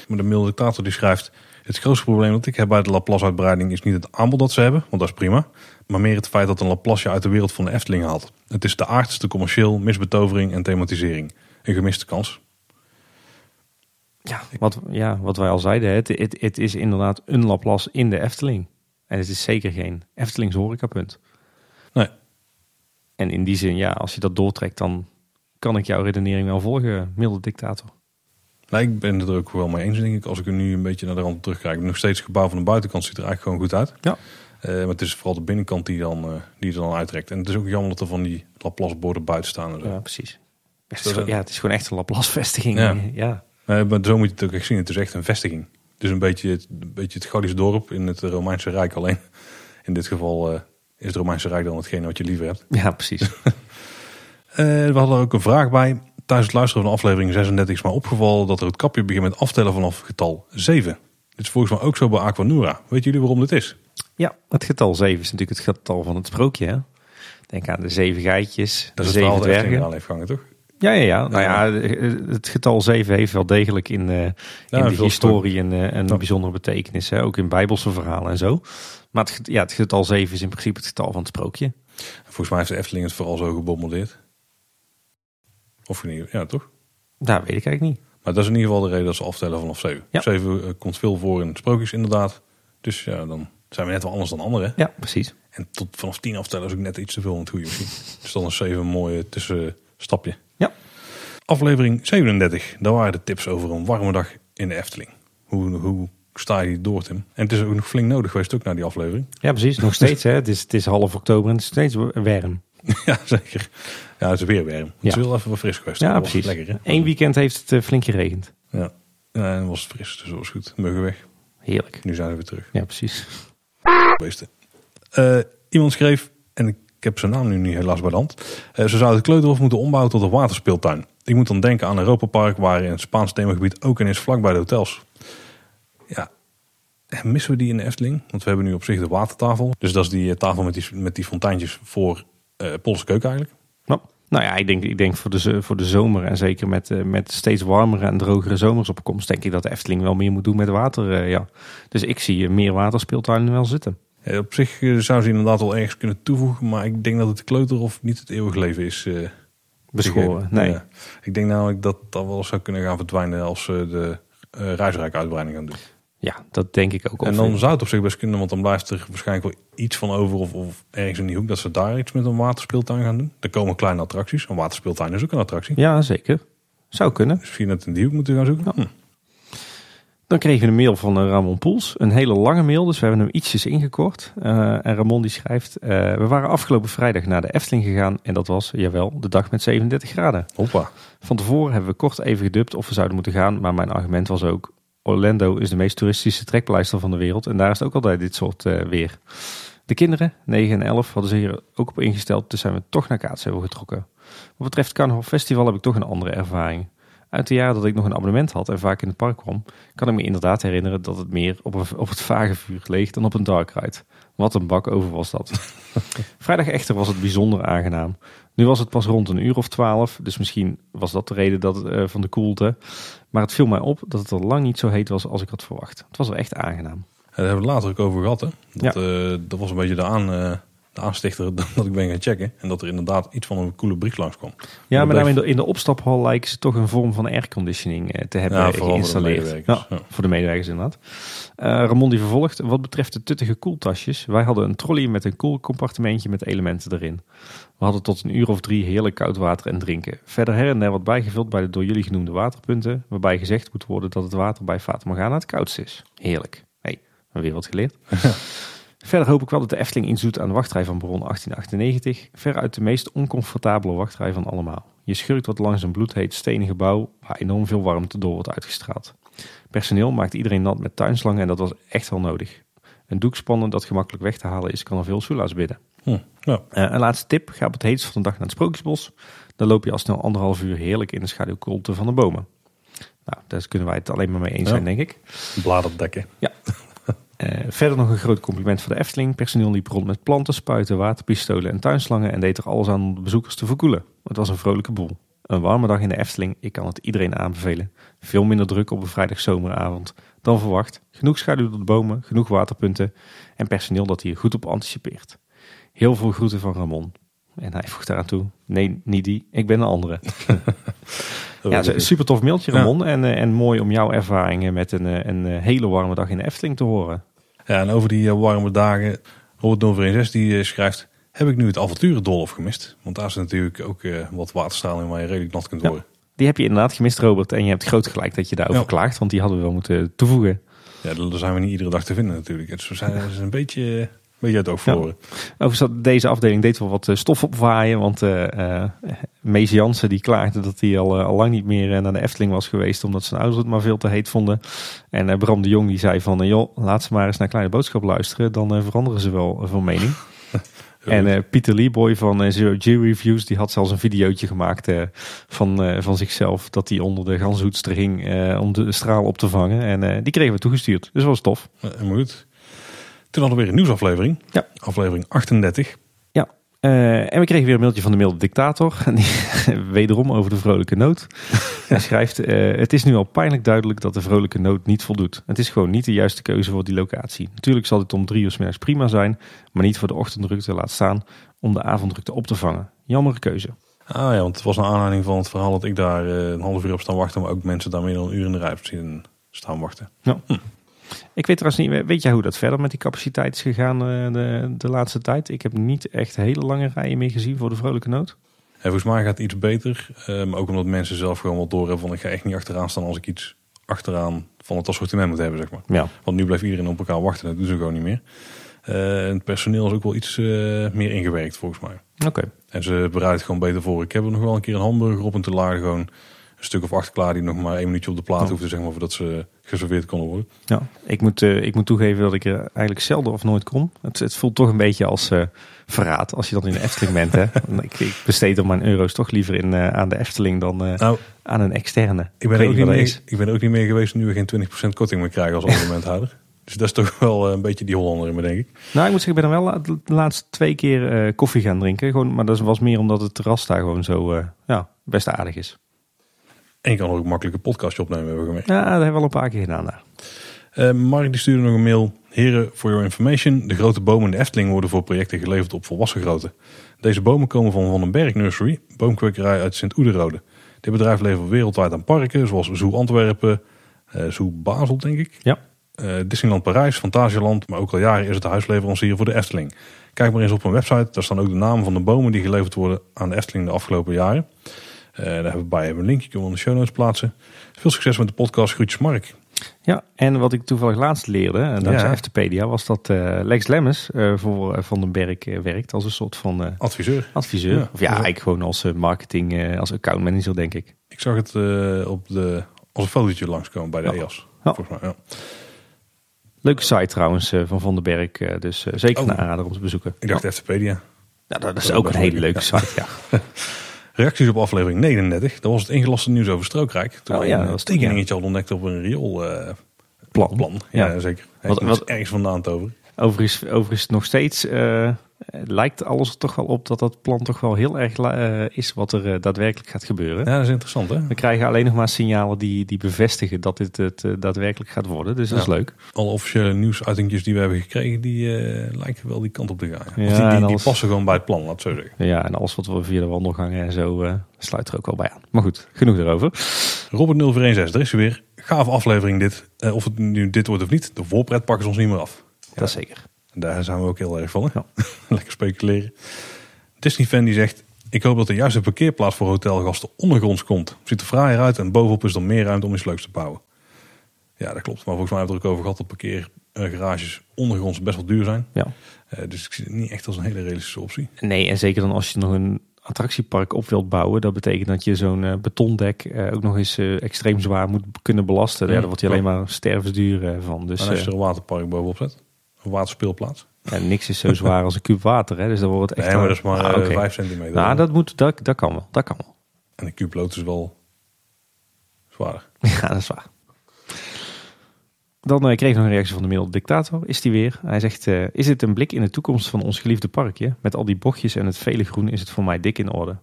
Maar de milde dictator die schrijft... Het grootste probleem dat ik heb bij de Laplace-uitbreiding is niet het aanbod dat ze hebben, want dat is prima. Maar meer het feit dat een Laplace je uit de wereld van de Efteling haalt. Het is de aardste commercieel, misbetovering en thematisering. Een gemiste kans. Ja, wat, ja, wat wij al zeiden, het, het, het is inderdaad een Laplace in de Efteling. En het is zeker geen Eftelings horecapunt. Nee. En in die zin, ja, als je dat doortrekt, dan kan ik jouw redenering wel volgen, milde dictator. Nou, ik ben het er ook wel mee eens, denk ik. Als ik er nu een beetje naar de rand terugkijk. Nog steeds het gebouw van de buitenkant ziet er eigenlijk gewoon goed uit. Ja. Eh, maar het is vooral de binnenkant die, dan, eh, die er dan uittrekt. En het is ook jammer dat er van die Laplace-borden buiten staan. En zo. Ja, precies. Ja, het is gewoon echt een Laplace-vestiging. Ja. Ja. Nee, maar zo moet je het ook echt zien. Het is echt een vestiging. Het is een beetje het, een beetje het Gallisch dorp in het Romeinse Rijk. Alleen in dit geval eh, is het Romeinse Rijk dan hetgene wat je liever hebt. ja, precies. [LAUGHS] Eh, we hadden er ook een vraag bij. Tijdens het luisteren van aflevering 36 is mij opgevallen dat er het kapje begint met aftellen vanaf getal 7. Dit is volgens mij ook zo bij Aquanura. Weet jullie waarom dit is? Ja, het getal 7 is natuurlijk het getal van het sprookje. Hè? Denk aan de zeven geitjes, Dat de het zeven dat Efteling dwergen. eraan heeft toch? Ja, ja, ja. Nou ja, het getal 7 heeft wel degelijk in, eh, in de historie een, eh, een Ja. bijzondere betekenis. Hè? Ook in bijbelse verhalen en zo. Maar het, ja, het getal 7 is in principe het getal van het sprookje. Volgens mij heeft de Efteling het vooral zo gebombardeerd. Of niet? Ja, toch? Nou, weet ik eigenlijk niet. Maar dat is in ieder geval de reden dat ze aftellen vanaf 7. Ja. 7 eh, komt veel voor in sprookjes inderdaad. Dus ja, dan zijn we net wel anders dan anderen. Ja, precies. En tot vanaf 10 aftellen is ook net iets te veel in het goede misschien. Dus dan is 7 een mooi tussenstapje. Ja. Aflevering 37. Daar waren de tips over een warme dag in de Efteling. Hoe, hoe sta je door, Tim? En het is ook nog flink nodig geweest ook naar die aflevering. Ja, precies. Nog steeds. Hè? Het, is, het is half oktober en het is steeds warm. [LAUGHS] ja, zeker. Ja, het is weer warm. Het is Ja. wel even wat fris geweest. Ja, precies. Lekker, hè? Eén weekend heeft het eh, flink geregend. Ja. ja, en dan was het fris, dus dat was goed. Muggen weg. Heerlijk. Nu zijn we weer terug. Ja, precies. Beesten. Eh, iemand schreef, en ik heb zijn naam nu niet helaas bij de hand. eh, ze zouden het Kleuterhof moeten ombouwen tot een waterspeeltuin. Ik moet dan denken aan Europa Park, waar in het Spaans themagebied ook in is, vlakbij de hotels. Ja, en missen we die in de Efteling? Want we hebben nu op zich de watertafel. Dus dat is die tafel met die, met die fonteintjes voor Poolse keuken eigenlijk. Nou, nou ja, ik denk, ik denk voor, de, voor de zomer en zeker met, eh, met steeds warmere en drogere zomers op komst, denk ik dat de Efteling wel meer moet doen met water. eh, ja. Dus ik zie eh, meer waterspeeltuinen wel zitten. Eh, op zich eh, zou ze inderdaad wel ergens kunnen toevoegen, maar ik denk dat het Kleuterhof niet het eeuwig leven is. eh, Beschoren. Nee. Ja. Ik denk namelijk dat dat wel zou kunnen gaan verdwijnen als ze de uh, reisrijk-uitbreiding gaan doen. Ja, dat denk ik ook. En dan zou het op zich best kunnen, want dan blijft er waarschijnlijk wel iets van over. Of, of ergens in die hoek dat ze daar iets met een waterspeeltuin gaan doen. Er komen kleine attracties. Een waterspeeltuin is ook een attractie. Ja, zeker. Zou kunnen. Dus misschien dat in die hoek moeten gaan zoeken. Hm. Dan kregen we een mail van eh, Ramon Poels. Een hele lange mail, dus we hebben hem ietsjes ingekort. Eh, en Ramon die schrijft... eh, we waren afgelopen vrijdag naar de Efteling gegaan. En dat was, jawel, de dag met 37 graden. Hoppa. Van tevoren hebben we kort even gedubt of we zouden moeten gaan. Maar mijn argument was ook... Orlando is de meest toeristische trekpleister van de wereld. En daar is het ook altijd dit soort eh, weer. De kinderen, 9 en 11, hadden zich hier ook op ingesteld. Dus zijn we toch naar Kaatsheuvel getrokken. Wat betreft Carnaval Festival heb ik toch een andere ervaring. Uit de jaren dat ik nog een abonnement had en vaak in het park kwam, kan ik me inderdaad herinneren dat het meer op, op het vage vuur leeg dan op een dark ride. Wat een bak over was dat. [LAUGHS] Vrijdag echter was het bijzonder aangenaam. Nu was het pas rond een uur of twaalf, dus misschien was dat de reden dat, eh, van de koelte. Maar het viel mij op dat het al lang niet zo heet was als ik had verwacht. Het was wel echt aangenaam. Ja, daar hebben we het later ook over gehad. Hè? Dat, eh, dat was een beetje de, aan, eh, de aanstichter [LAUGHS] dat ik ben gaan checken. En dat er inderdaad iets van een coole brief langs kwam. Ja, maar nou in, bleef- de, in de opstaphal lijken ze toch een vorm van airconditioning eh, te hebben Ja, vooral voor de geïnstalleerd. Ja, Ja. voor de medewerkers inderdaad. Eh, Ramon die vervolgt, wat betreft de tuttige koeltasjes. Wij hadden een trolley met een koelcompartimentje met elementen erin. We hadden tot een uur of drie heerlijk koud water en drinken. Verder her en der wat bijgevuld bij de door jullie genoemde waterpunten. Waarbij gezegd moet worden dat het water bij Fata Morgana het koudst is. Heerlijk. Hey, we weer wat geleerd. [LAUGHS] Verder hoop ik wel dat de Efteling inzoet aan de wachtrij van Baron 1898. Veruit de meest oncomfortabele wachtrij van allemaal. Je schurkt wat langs een bloedheet stenen gebouw waar enorm veel warmte door wordt uitgestraald. Personeel maakt iedereen nat met tuinslangen en dat was echt wel nodig. Een doekspannen dat gemakkelijk weg te halen is, kan er veel soelaas bidden. Hm. Ja. Eh, een laatste tip, ga op het heetst van de dag naar het Sprookjesbos. Dan loop je al snel anderhalf uur heerlijk in de schaduwkoelte van de bomen. Nou, daar kunnen wij het alleen maar mee eens Ja. zijn, denk ik. Bladerdekken. [LAUGHS] Eh, verder nog een groot compliment voor de Efteling. Personeel liep rond met planten, spuiten, waterpistolen en tuinslangen en deed er alles aan om de bezoekers te verkoelen. Het was een vrolijke boel. Een warme dag in de Efteling, ik kan het iedereen aanbevelen. Veel minder druk op een vrijdagzomeravond dan verwacht. Genoeg schaduw door de bomen, genoeg waterpunten en personeel dat hier goed op anticipeert. Heel veel groeten van Ramon. En hij voegt daaraan toe, nee, niet die, ik ben een andere. [LAUGHS] Ja, super tof mailtje Ja. Ramon. En, eh, en mooi om jouw ervaringen met een, eh, een eh, hele warme dag in de Efteling te horen. Ja, en over die warme dagen. Robert 046 die schrijft... Heb ik nu het avonturendolf gemist? Want daar is natuurlijk ook wat waterstraling in waar je redelijk nat kunt Ja. worden. Die heb je inderdaad gemist, Robert. En je hebt groot gelijk dat je daarover Ja. klaagt. Want die hadden we wel moeten toevoegen. Ja, daar zijn we niet iedere dag te vinden natuurlijk. Het is een beetje, uit het oog Ja. verloren. Overigens, dat- deze afdeling deed wel wat eh, stof opwaaien. Want eh Mees Jansen die klaagde dat hij al, al lang niet meer naar de Efteling was geweest. Omdat zijn ouders het maar veel te heet vonden. En Bram de Jong die zei van... joh, laat ze maar eens naar Kleine Boodschap luisteren. Dan veranderen ze wel van mening. [LAUGHS] En eh, Pieter Leeboy van eh, Zero G Reviews, die had zelfs een videootje gemaakt van, van zichzelf. Dat hij onder de ganzenhoedster hing eh, om de straal op te vangen. En die kregen we toegestuurd. Dus dat was tof. Helemaal goed. Toen hadden we weer een nieuwsaflevering. Ja. Aflevering 38. Ja. Eh, en we kregen weer een mailtje van de milde dictator. [LAUGHS] Wederom over de vrolijke noot. [LAUGHS] Hij schrijft, eh, het is nu al pijnlijk duidelijk dat de vrolijke noot niet voldoet. Het is gewoon niet de juiste keuze voor die locatie. Natuurlijk zal dit om drie uur 's middags prima zijn. Maar niet voor de ochtenddrukte laat staan om de avonddrukte op te vangen. Jammere keuze. Ah ja, want het was een aanleiding van het verhaal dat ik daar eh, een half uur op staan wachten. Maar ook mensen daar meer dan een uur in de rij staan wachten. Ik weet trouwens niet, weet jij hoe dat verder met die capaciteit is gegaan eh, de, de laatste tijd? Ik heb niet echt hele lange rijen meer gezien voor de vrolijke noot. En volgens mij gaat het iets beter. maar ook omdat mensen zelf gewoon wel doorhebben van ik ga echt niet achteraan staan als ik iets achteraan van het assortiment moet hebben, zeg maar. Ja, Want nu blijft iedereen op elkaar wachten. Dat doen ze gewoon niet meer. En het personeel is ook wel iets eh, meer ingewerkt volgens mij. oké. En ze bereiden het gewoon beter voor. Ik heb er nog wel een keer een hamburger op en te lagen gewoon een stuk of acht klaar die nog maar één minuutje op de plaat Oh. hoefde, zeg maar, voordat ze geserveerd konden worden. Ja, ik moet, eh, ik moet toegeven dat ik er eigenlijk zelden of nooit kom. Het, het voelt toch een beetje als eh, verraad als je dan in de Efteling bent. Hè? [LAUGHS] ik, ik besteed dan mijn euro's toch liever in, eh, aan de Efteling dan Nou, aan een externe. ik ben, er ook niet meer, ik ben er ook niet meer geweest nu we geen 20% korting meer krijgen als abonnementhouder. [LAUGHS] dus dat is toch wel een beetje die Hollander in me, denk ik. Nou, ik moet zeggen, ik ben dan wel de laatste twee keer koffie gaan drinken. Gewoon, maar dat was meer omdat het terras daar gewoon zo ja, best aardig is. En je kan ook makkelijk een podcastje opnemen, hebben we gemerkt. Ja, dat hebben we wel een paar keer gedaan daar. Eh, Mark die stuurde nog een mail. Heren, for your information. De grote bomen in de Efteling worden voor projecten geleverd op volwassen grootte. Deze bomen komen van Van den Berg Nursery, boomkwekerij uit Sint-Oederode. Dit bedrijf levert wereldwijd aan parken, zoals Zoo Antwerpen, eh Zoo Basel, denk ik. Ja. Eh, Disneyland Parijs, Fantasialand, maar ook al jaren is het de huisleverancier voor de Efteling. Kijk maar eens op hun website, daar staan ook de namen van de bomen die geleverd worden aan de Efteling de afgelopen jaren. Eh, daar hebben we bij hebben een linkje, kunnen we in de show notes plaatsen. Veel succes met de podcast, groetjes Mark. Ja, en wat ik toevallig laatst leerde, en dankzij Ja. Eftepedia, was dat eh, Lex Lemmens eh, voor eh, Van den Berg eh, werkt als een soort van eh, Adviseur. adviseur. Ja. Of ja, eigenlijk gewoon als eh, marketing, eh, als accountmanager denk ik. Ik zag het eh, op de, als een fotootje langskomen bij de Ja. EAS. Ja. Volgens mij, ja. Leuke site trouwens eh, van Van den Berg, eh, dus eh, zeker Oh. een aanrader om te bezoeken. Ik dacht Eftepedia. Ja, dat is dat ook een hele leuk, leuke site, ja. [LAUGHS] Reacties op aflevering 39. Dat was het ingelaste nieuws over Strookrijk. Toen Oh ja, een het, tekeningetje hadden ontdekt op een rioolplan. Plan. plan. Ja, Ja. zeker. Hij Wat- ergens vandaan over. Overigens, overigens nog steeds eh, lijkt alles er toch wel op dat dat plan toch wel heel erg eh, is wat er eh, daadwerkelijk gaat gebeuren. Ja, dat is interessant hè. We krijgen alleen nog maar signalen die, die bevestigen dat dit het eh, daadwerkelijk gaat worden. Dus dat is Ja. leuk. Alle officiële nieuwsuitingjes die we hebben gekregen, die eh, lijken wel die kant op te gaan. Ja. Ja, Of die, die, die alles- passen gewoon bij het plan, laat zo zeggen. Ja, en alles wat we via de wandelgangen en zo eh, sluit er ook wel bij aan. Maar goed, genoeg daarover. Robert 0416, er is weer. Gave aflevering dit. Eh, of het nu dit wordt of niet, de voorpret pakken ze ons niet meer af. Dat is zeker. Daar zijn we ook heel erg van. Ja. [LAUGHS] Lekker speculeren. Disney-fan die zegt... Ik hoop dat de juiste parkeerplaats voor hotelgasten ondergronds komt. Ziet er fraaier uit en bovenop is er meer ruimte om iets leuks te bouwen. Ja, dat klopt. Maar volgens mij hebben we het er ook over gehad dat parkeergarages ondergronds best wel duur zijn. Ja. Eh, dus ik zie het niet echt als een hele realistische optie. Nee, en zeker dan als je nog een attractiepark op wilt bouwen. Dat betekent dat je zo'n eh, betondek eh, ook nog eens extreem zwaar moet kunnen belasten. Ja, daar wordt je alleen maar stervensduur van. Dus en als je er een waterpark bovenop zet. Waterspeelplaats. ja, niks is zo zwaar als een kuub water. Hè, dus dan wordt het echt... Nee, maar dat is maar Ah, eh, oké. 5 centimeter. Nou, dat, moet, dat, dat kan wel. Dat kan wel. En een kuub lood is wel zwaarder. [LAUGHS] Ja, dat is waar. Dan eh, kreeg ik nog een reactie van de middel dictator. Is die weer? Hij zegt, eh, is dit een blik in de toekomst van ons geliefde parkje? Met al die bochtjes en het vele groen is het voor mij dik in orde.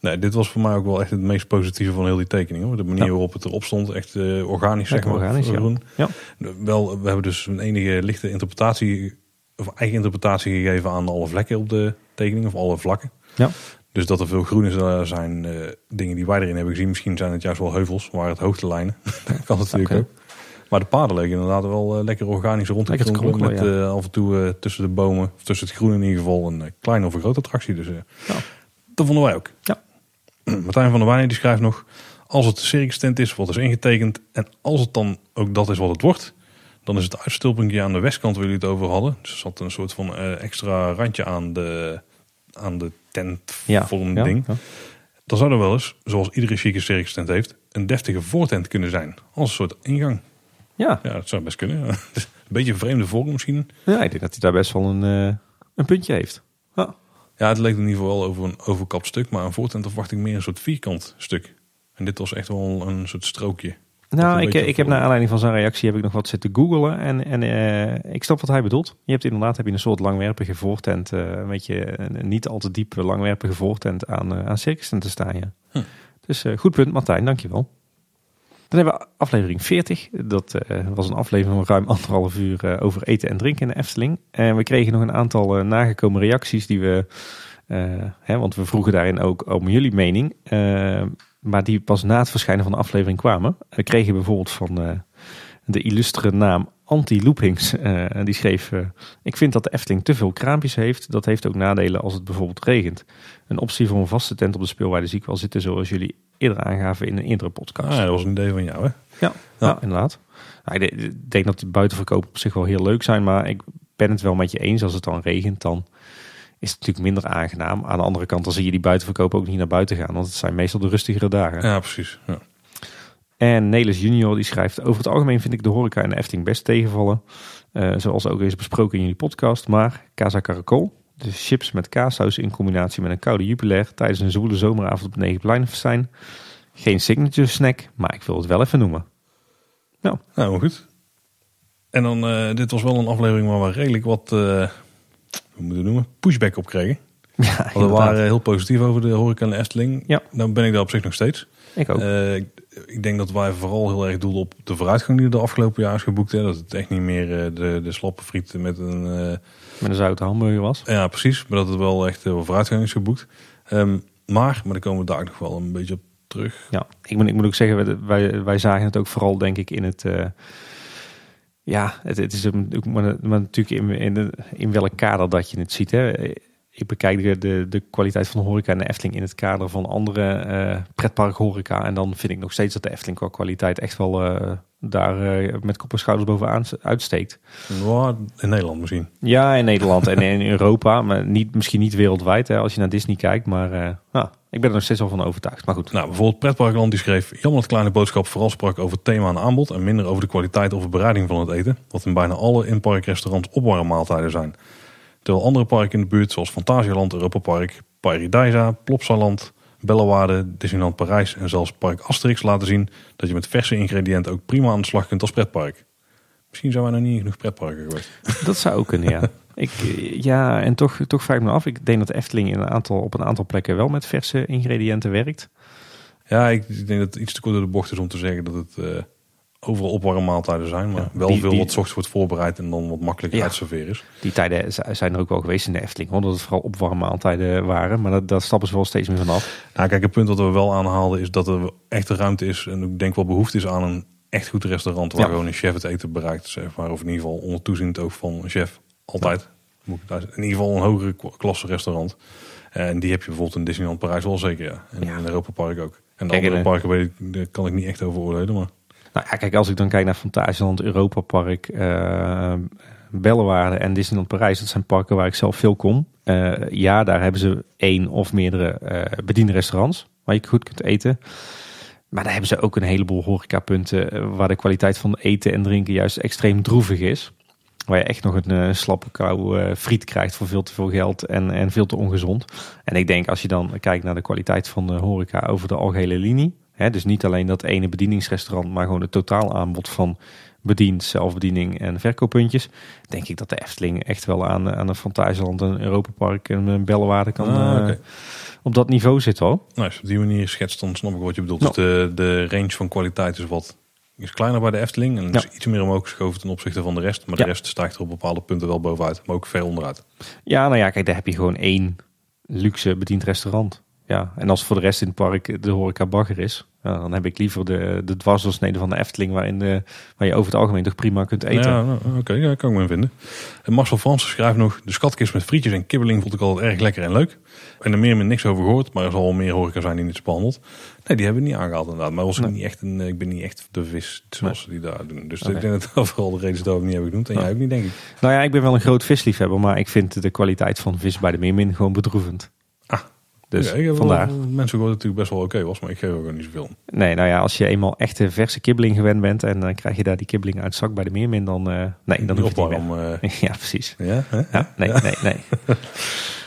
Nee, dit was voor mij ook wel echt het meest positieve van heel die tekening. Hoor. De manier Ja. waarop het erop stond, echt eh, organisch zeg maar. organisch, ja. groen. Ja. Wel, we hebben dus een enige lichte interpretatie, of eigen interpretatie gegeven aan alle vlekken op de tekening, of alle vlakken. Ja. Dus dat er veel groen is, daar zijn eh, dingen die wij erin hebben gezien. Misschien zijn het juist wel heuvels, waar het hoogtelijnen. [LAUGHS] dat kan natuurlijk ook. Maar de paden leken inderdaad wel eh, lekker organisch rond te Lekker kronkelen. Met eh, af en toe eh, tussen de bomen, of tussen het groen in ieder geval, een eh, kleine of een grote attractie. Dus eh, Ja. dat vonden wij ook. Ja. [CLEARS THROAT] Martijn van der Wijnen die schrijft nog... Als het de circus tent is wat is ingetekend... en als het dan ook dat is wat het wordt... dan is het uitstulpuntje aan de westkant waar jullie het over hadden. Dus er zat een soort van eh, extra randje aan de, aan de tent Ja. ding. Ja. Dan zou er wel eens, zoals iedere chique circus tent heeft... een deftige voortent kunnen zijn. Als een soort ingang. Ja. Ja, dat zou best kunnen. [LAUGHS] een beetje een vreemde vorm misschien. ja, ik denk dat hij daar best wel een, eh, een puntje heeft. Ja. Ja, het leek in ieder geval wel over een overkapt stuk, maar een voortent verwacht ik meer een soort vierkant stuk. En dit was echt wel een soort strookje. Nou, ik, beetje ik heb naar aanleiding van zijn reactie heb ik nog wat zitten googelen. En, en eh, ik snap wat hij bedoelt. Je hebt inderdaad heb je een soort langwerpige voortent. eh, een beetje een niet al te diepe langwerpige voortent aan, eh aan circus te staan. Ja. Hm. Dus eh, goed punt, Martijn, dankjewel. Dan hebben we aflevering 40. Dat eh, was een aflevering van ruim anderhalf uur eh, over eten en drinken in de Efteling. En we kregen nog een aantal eh, nagekomen reacties die we... hè, want we vroegen daarin ook om jullie mening. maar die pas na het verschijnen van de aflevering kwamen. We kregen bijvoorbeeld van de illustere naam Anti Loopings. eh, die schreef: eh, Ik vind dat de Efteling te veel kraampjes heeft. Dat heeft ook nadelen als het bijvoorbeeld regent. Een optie voor een vaste tent op de speelwaarde zie ik wel zitten, zoals jullie eerder aangaven in een eerdere podcast. Ah, ja, dat was een idee van jou, hè? Ja, ja. inderdaad. Nou, ik de- ik denk dat de buitenverkopen op zich wel heel leuk zijn, maar ik ben het wel met je eens. Als het dan regent, dan is het natuurlijk minder aangenaam. Aan de andere kant, dan zie je die buitenverkopen ook niet naar buiten gaan, want het zijn meestal de rustigere dagen. Ja, precies. Ja. En Nelis Junior die schrijft: Over het algemeen vind ik de horeca en de Efteling best tegenvallen. Eh, zoals ook is besproken in jullie podcast. Maar Casa Caracol, dus chips met kaassaus in combinatie met een koude jupiler tijdens een zwoele zomeravond op Negenpleinenfestijn. Geen signature snack, maar ik wil het wel even noemen. Nou, maar goed. En dan, eh, dit was wel een aflevering waar we redelijk wat, eh hoe moeten we het noemen, pushback op kregen. [LAUGHS] Ja, we waren heel positief over de horeca en de Efteling. Ja. Dan ben ik daar op zich nog steeds. Ik ook. Ik, denk dat wij vooral heel erg doelden op de vooruitgang die er de afgelopen jaar is geboekt. Hè. Dat het echt niet meer eh, de, de slappe frieten met een... eh, Met een zoute hamburger was. ja, precies. Maar dat het wel echt heel veel vooruitgang is geboekt. Ehm, maar, maar daar komen we daar nog wel een beetje op terug. Ja, ik moet, ik moet ook zeggen, wij, wij zagen het ook vooral denk ik in het... eh, ja, het, het is een, maar, maar natuurlijk in, in, in welk kader dat je het ziet. Hè. Ik bekijk de, de, de kwaliteit van de horeca en de Efteling in het kader van andere eh pretpark horeca. En dan vind ik nog steeds dat de Efteling qua kwaliteit echt wel eh, daar eh, met kop en schouders bovenaan uitsteekt. Ja, in Nederland misschien. Ja, in Nederland en in [LAUGHS] Europa, maar niet, misschien niet wereldwijd hè, als je naar Disney kijkt. Maar eh, nou, ik ben er nog steeds wel van overtuigd. Maar goed, Nou, bijvoorbeeld Pretparkland die schreef... Jammer dat Kleine Boodschap vooral sprak over thema en aanbod... en minder over de kwaliteit of de bereiding van het eten... wat in bijna alle inparkrestaurants opwarmmaaltijden zijn. Terwijl andere parken in de buurt, zoals Fantasieland, Europa Park... Paradise, Plopsaland, Bellewaarde, Disneyland Parijs... en zelfs Park Asterix laten zien... dat je met verse ingrediënten ook prima aan de slag kunt als pretpark. Misschien zijn wij nog niet genoeg pretparken geweest. [LAUGHS] Dat zou ook kunnen, ja. Ik, eh, ja, en toch, toch vraag ik me af. Ik denk dat Efteling in een aantal, op een aantal plekken wel met verse ingrediënten werkt. Ja, ik ik denk dat het iets te kort door de bocht is om te zeggen dat het... eh, overal opwarmmaaltijden zijn, maar Ja, wel die- veel die- wat ochtends wordt voorbereid en dan wat makkelijker Ja. uitserveren is. Die tijden zijn er ook wel geweest in de Efteling. Hoor, dat het vooral opwarmmaaltijden waren. Maar dat, daar stappen ze wel steeds meer vanaf. Nou, kijk, het punt wat we wel aanhaalden is dat er echt de ruimte is en ik denk wel behoefte is aan een echt goed restaurant waar Ja. gewoon een chef het eten bereikt, zeg maar, of in ieder geval onder toeziend oog van een chef. Altijd. Moet ik daar- In ieder geval een hogere klasse restaurant. En die heb je bijvoorbeeld in Disneyland Parijs wel zeker, ja. En in Europa Park ook. En de Kijk, andere en, parken weet ik, daar kan ik niet echt over oordelen, maar... Nou ja, kijk, als ik dan kijk naar Fantasieland, Europa Park, Bellewaarde en Disneyland Parijs. Dat zijn parken waar ik zelf veel kom. Eh, ja, daar hebben ze één of meerdere bediende restaurants waar je goed kunt eten. Maar daar hebben ze ook een heleboel horecapunten waar de kwaliteit van eten en drinken juist extreem droevig is. Waar je echt nog een slappe kou friet krijgt voor veel te veel geld en, en veel te ongezond. En ik denk als je dan kijkt naar de kwaliteit van de horeca over de algehele linie. Dus niet alleen dat ene bedieningsrestaurant, maar gewoon het totaal aanbod van bediend, zelfbediening en verkooppuntjes. Denk ik dat de Efteling echt wel aan, aan een Fantasieland, een Europa Park en een Bellewaarde kan Ah, eh, op dat niveau zitten hoor. Nou, als je op die manier schetst, dan snap ik wat je bedoelt. Nou. Dus de, de range van kwaliteit is wat is kleiner bij de Efteling. En is iets meer omhoog geschoven ten opzichte van de rest. Maar Ja. de rest stijgt er op bepaalde punten wel bovenuit. Maar ook ver onderuit. Ja, nou ja, kijk, daar heb je gewoon één luxe bediend restaurant. Ja, en als voor de rest in het park de horeca bagger is, dan heb ik liever de, de dwarsdoorsnede van de Efteling, waarin de, waar je over het algemeen toch prima kunt eten. Ja, nou, oké, ja, kan ik me in vinden. En Marcel Fransen schrijft nog... De schatkist met frietjes en kibbeling vond ik altijd erg lekker en leuk. En er meer met niks over gehoord. Maar er zal wel meer horeca zijn die niet behandeld. Nee, die hebben we niet aangehaald inderdaad. Maar was ik, Nee. niet echt een, ik ben niet echt de vis zoals ze die daar doen. Dus ik denk dat dat vooral de reden is dat we het niet hebben genoemd. En Ja. jij ook niet, denk ik. Nou ja, ik ben wel een groot visliefhebber, maar ik vind de kwaliteit van vis bij de Meermin gewoon bedroevend. Dus Ja, ik heb vandaar. mensen het natuurlijk best wel oké was. Maar ik geef ook niet zoveel. Nee, nou ja, als je eenmaal echte verse kibbeling gewend bent en dan krijg je daar die kibbeling uit zak bij de Meermin, dan, eh, nee, dan hoef je het niet meer. opwarm. eh, [LAUGHS] Ja, precies. ja? Ja, nee, nee, nee. [LAUGHS]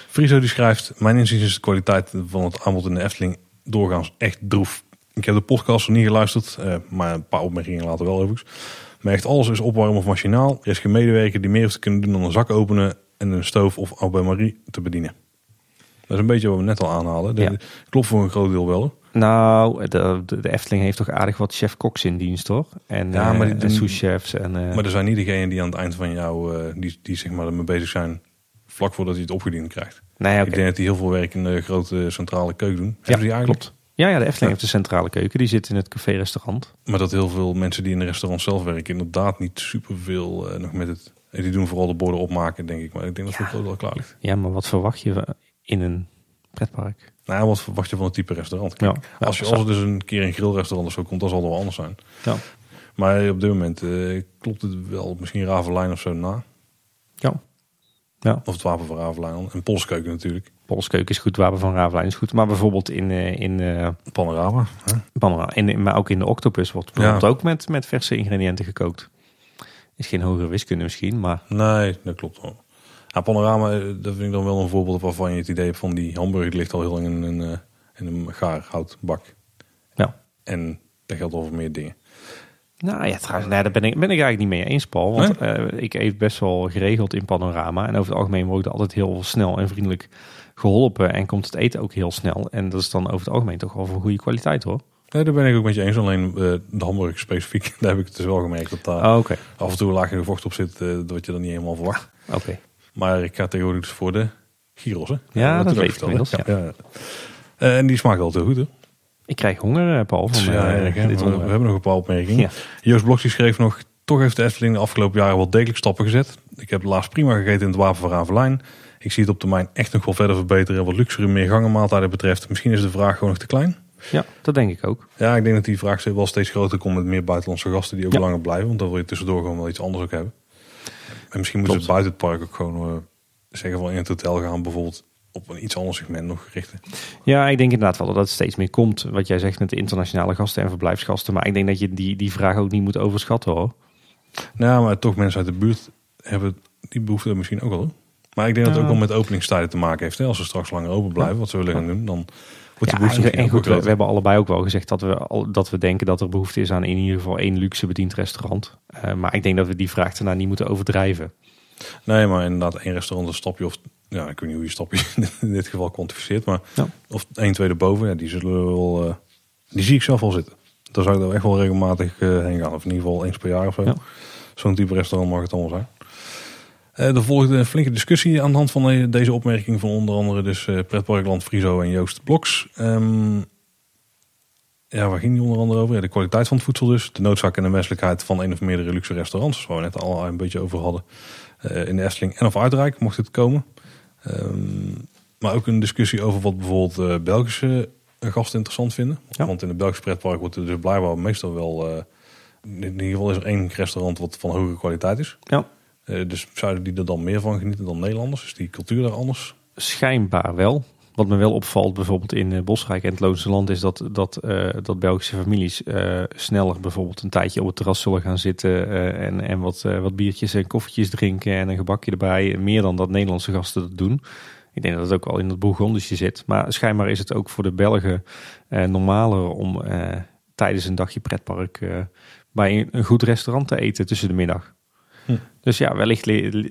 Friso die schrijft, mijn inziens is de kwaliteit van het aanbod in de Efteling doorgaans echt droef. Ik heb de podcast nog niet geluisterd, eh, maar een paar opmerkingen later wel overigens. Maar echt alles is opwarmen of machinaal. Er is geen medewerker die meer heeft te kunnen doen dan een zak openen en een stoof of Au Marie te bedienen. Dat is een beetje wat we net al aanhaalden. Dat Ja. Klopt voor een groot deel wel. hoor. Nou, de, de, de Efteling heeft toch aardig wat chef-koks in dienst, hoor. En, Ja, eh, maar die en doen- sous-chefs. En, eh, Maar er zijn niet degenen die aan het eind van jou, eh, die, die zeg maar ermee bezig zijn, vlak voordat je het opgediend krijgt. nee, oké. Ik denk dat die heel veel werk in de grote centrale keuken doen. Hebben die eigenlijk? klopt. Ja, ja, de Efteling Ja. heeft een centrale keuken. Die zit in het café-restaurant. Maar dat heel veel mensen die in de restaurant zelf werken, inderdaad niet superveel nog met het. Die doen vooral de borden opmaken, denk ik. Maar ik denk dat het groot wel klaar ligt. Ja, maar wat verwacht je in een pretpark? Nou, wat verwacht je van het type restaurant? Ja, Kijk, ja, als, je, als er dus een keer een grillrestaurant of zo komt, dan zal het wel anders zijn. Ja. Maar op dit moment eh, klopt het wel. Misschien Ravelijn of zo na. Ja. Ja, Of het wapen van Ravelijn. En Polskeuken natuurlijk. Polskeuken is goed, Wapen van Ravelijn is goed. Maar bijvoorbeeld in, eh, in, eh, Panorama. Hè? Panorama, in, maar ook in de Octopus wordt Ja. bijvoorbeeld ook met, met verse ingrediënten gekookt. Is geen hogere wiskunde misschien, maar Nee, dat klopt wel. Ja, Panorama, eh, dat vind ik dan wel een voorbeeld waarvan je het idee hebt van die hamburger ligt al heel lang in een, eh, in een gaarhoutbak. ja. En dat geldt over meer dingen. Nou ja, trouwens, nee, daar ben ik, ben ik eigenlijk niet mee eens, Paul. Want eh, ik eet best wel geregeld in Panorama. En over het algemeen word ik altijd heel snel en vriendelijk geholpen. En komt het eten ook heel snel. En dat is dan over het algemeen toch wel van goede kwaliteit hoor. Nee, daar ben ik ook met je eens. Alleen de hamburger specifiek, [LAUGHS] daar heb ik het dus wel gemerkt dat daar Oh, Oké, af en toe laagje vocht op zit, dat je dat niet helemaal verwacht. oké. Maar ik ga tegenwoordig dus voor de gyros. Hè? Ja, dat weet ik inmiddels, Ja. ja. Eh, en die smaakt altijd goed. Hè? Ik krijg honger, eh, Paul, van ja, eh, erg, hè? dit we, hebben nog een paar opmerkingen. Ja. Joost Blok schreef nog... Toch heeft de Efteling de afgelopen jaren wel degelijk stappen gezet. Ik heb laatst prima gegeten in het Wapen van Ravelijn. Ik zie het op termijn echt nog wel verder verbeteren. Wat luxere meer gangenmaaltijden betreft. Misschien is de vraag gewoon nog te klein. Ja, dat denk ik ook. Ja, ik denk dat die vraag wel steeds groter komt met meer buitenlandse gasten die ook Ja. langer blijven. Want dan wil je tussendoor gewoon wel iets anders ook hebben. En misschien moeten ze buiten het park ook gewoon eh, zeggen van in het hotel gaan bijvoorbeeld op een iets ander segment nog richten. Ja, ik denk inderdaad wel dat het steeds meer komt. Wat jij zegt met de internationale gasten en verblijfsgasten. Maar ik denk dat je die, die vraag ook niet moet overschatten hoor. Nou, maar toch mensen uit de buurt hebben die behoefte misschien ook wel. hoor. Maar ik denk dat het ook wel met openingstijden te maken heeft. Hè? Als ze straks langer open blijven, wat ze willen gaan doen, dan wordt die Ja, behoefte en, goed, we, hebben allebei ook wel gezegd dat we, al, dat we denken dat er behoefte is aan in ieder geval één luxe bediend restaurant. Eh, maar ik denk dat we die vraag daarna niet moeten overdrijven. Nee, maar inderdaad één restaurant een stapje of... Ja, ik weet niet hoe je stapje [LAUGHS] in dit geval kwantificeert. Maar Ja. of één tweede boven, ja, die zullen we wel... eh, die zie ik zelf wel zitten. Daar zou ik er echt wel regelmatig eh, heen gaan. Of in ieder geval eens per jaar of zo. Ja. Zo'n type restaurant mag het allemaal zijn. Eh, er volgde een flinke discussie aan de hand van eh, deze opmerking van onder andere dus eh Pretparkland Friso en Joost Bloks. Ehm, ja, waar ging die onder andere over? Ja, de kwaliteit van het voedsel dus. De noodzaak en de wenselijkheid van een of meerdere luxe restaurants. Waar we net al een beetje over hadden. In de Efteling en of Uitrijk mocht het komen. Ehm, maar ook een discussie over wat bijvoorbeeld Belgische gasten interessant vinden. Ja. Want in het Belgische pretpark wordt er dus blijkbaar meestal wel... in ieder geval is er één restaurant wat van hogere kwaliteit is. Ja, Eh, dus zouden die er dan meer van genieten dan Nederlanders? Is die cultuur daar anders? schijnbaar wel. Wat me wel opvalt bijvoorbeeld in eh, Bosrijk en het Loonse Land is dat, dat, eh, dat Belgische families sneller bijvoorbeeld een tijdje op het terras zullen gaan zitten en, en wat, wat biertjes en koffietjes drinken en een gebakje erbij. Meer dan dat Nederlandse gasten dat doen. Ik denk dat het ook wel in het Bourgondische zit. Maar schijnbaar is het ook voor de Belgen normaler om tijdens een dagje pretpark bij een goed restaurant te eten tussen de middag. Hm. Dus ja, wellicht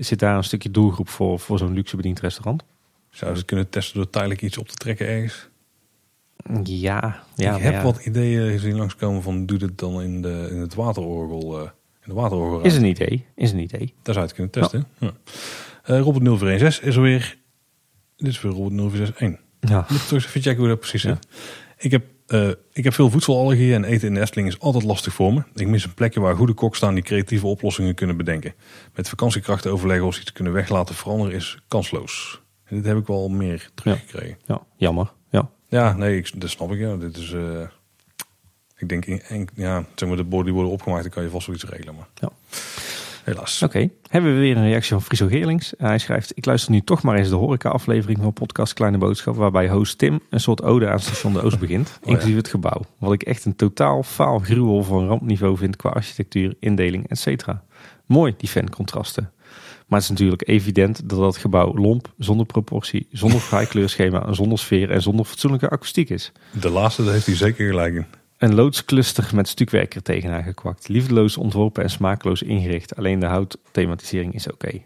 zit daar een stukje doelgroep voor, voor zo'n luxe bediend restaurant. Zouden ze kunnen testen door tijdelijk iets op te trekken ergens? Ja, ja. ik heb ja. wat ideeën gezien langskomen van doe dit dan in, de, in het waterorgel. eh, in de waterorgel. Is een idee, is een idee. Daar zou je het kunnen testen. Ja. Eh, Robert 0416 is er weer. Dit is weer Robert 0461. Ja. Moet ik toch even checken hoe dat precies Ja. zit. Ik heb, eh, ik heb veel voedselallergieën en eten in de Efteling is altijd lastig voor me. Ik mis een plekje waar goede koks staan die creatieve oplossingen kunnen bedenken. Met vakantiekrachten overleggen of ze iets kunnen weg laten veranderen is kansloos. En dit heb ik wel meer teruggekregen. ja, jammer. Ja. Ja, nee, ik, dat snap ik. Ja. Dit is, eh, ik denk, in, en- ja, zeg maar de borden die worden opgemaakt, dan kan je vast wel iets regelen. Maar Ja. Helaas. Oké, hebben we weer een reactie van Friso Geerlings. Hij schrijft, ik luister nu toch maar eens de horeca-aflevering van podcast Kleine Boodschap, waarbij host Tim een soort ode aan station De Oost begint, [LAUGHS] ja. inclusief het gebouw. Wat ik echt een totaal faal gruwel van rampniveau vind qua architectuur, indeling, etc. Mooi, die fancontrasten. Maar het is natuurlijk evident dat dat gebouw lomp, zonder proportie, zonder fraai kleurschema, [LAUGHS] zonder sfeer en zonder fatsoenlijke akoestiek is. De laatste, daar heeft hij zeker gelijk in. Een loodscluster met stukwerk er tegenaan gekwakt. Liefdeloos ontworpen en smakeloos ingericht. Alleen de houtthematisering is oké.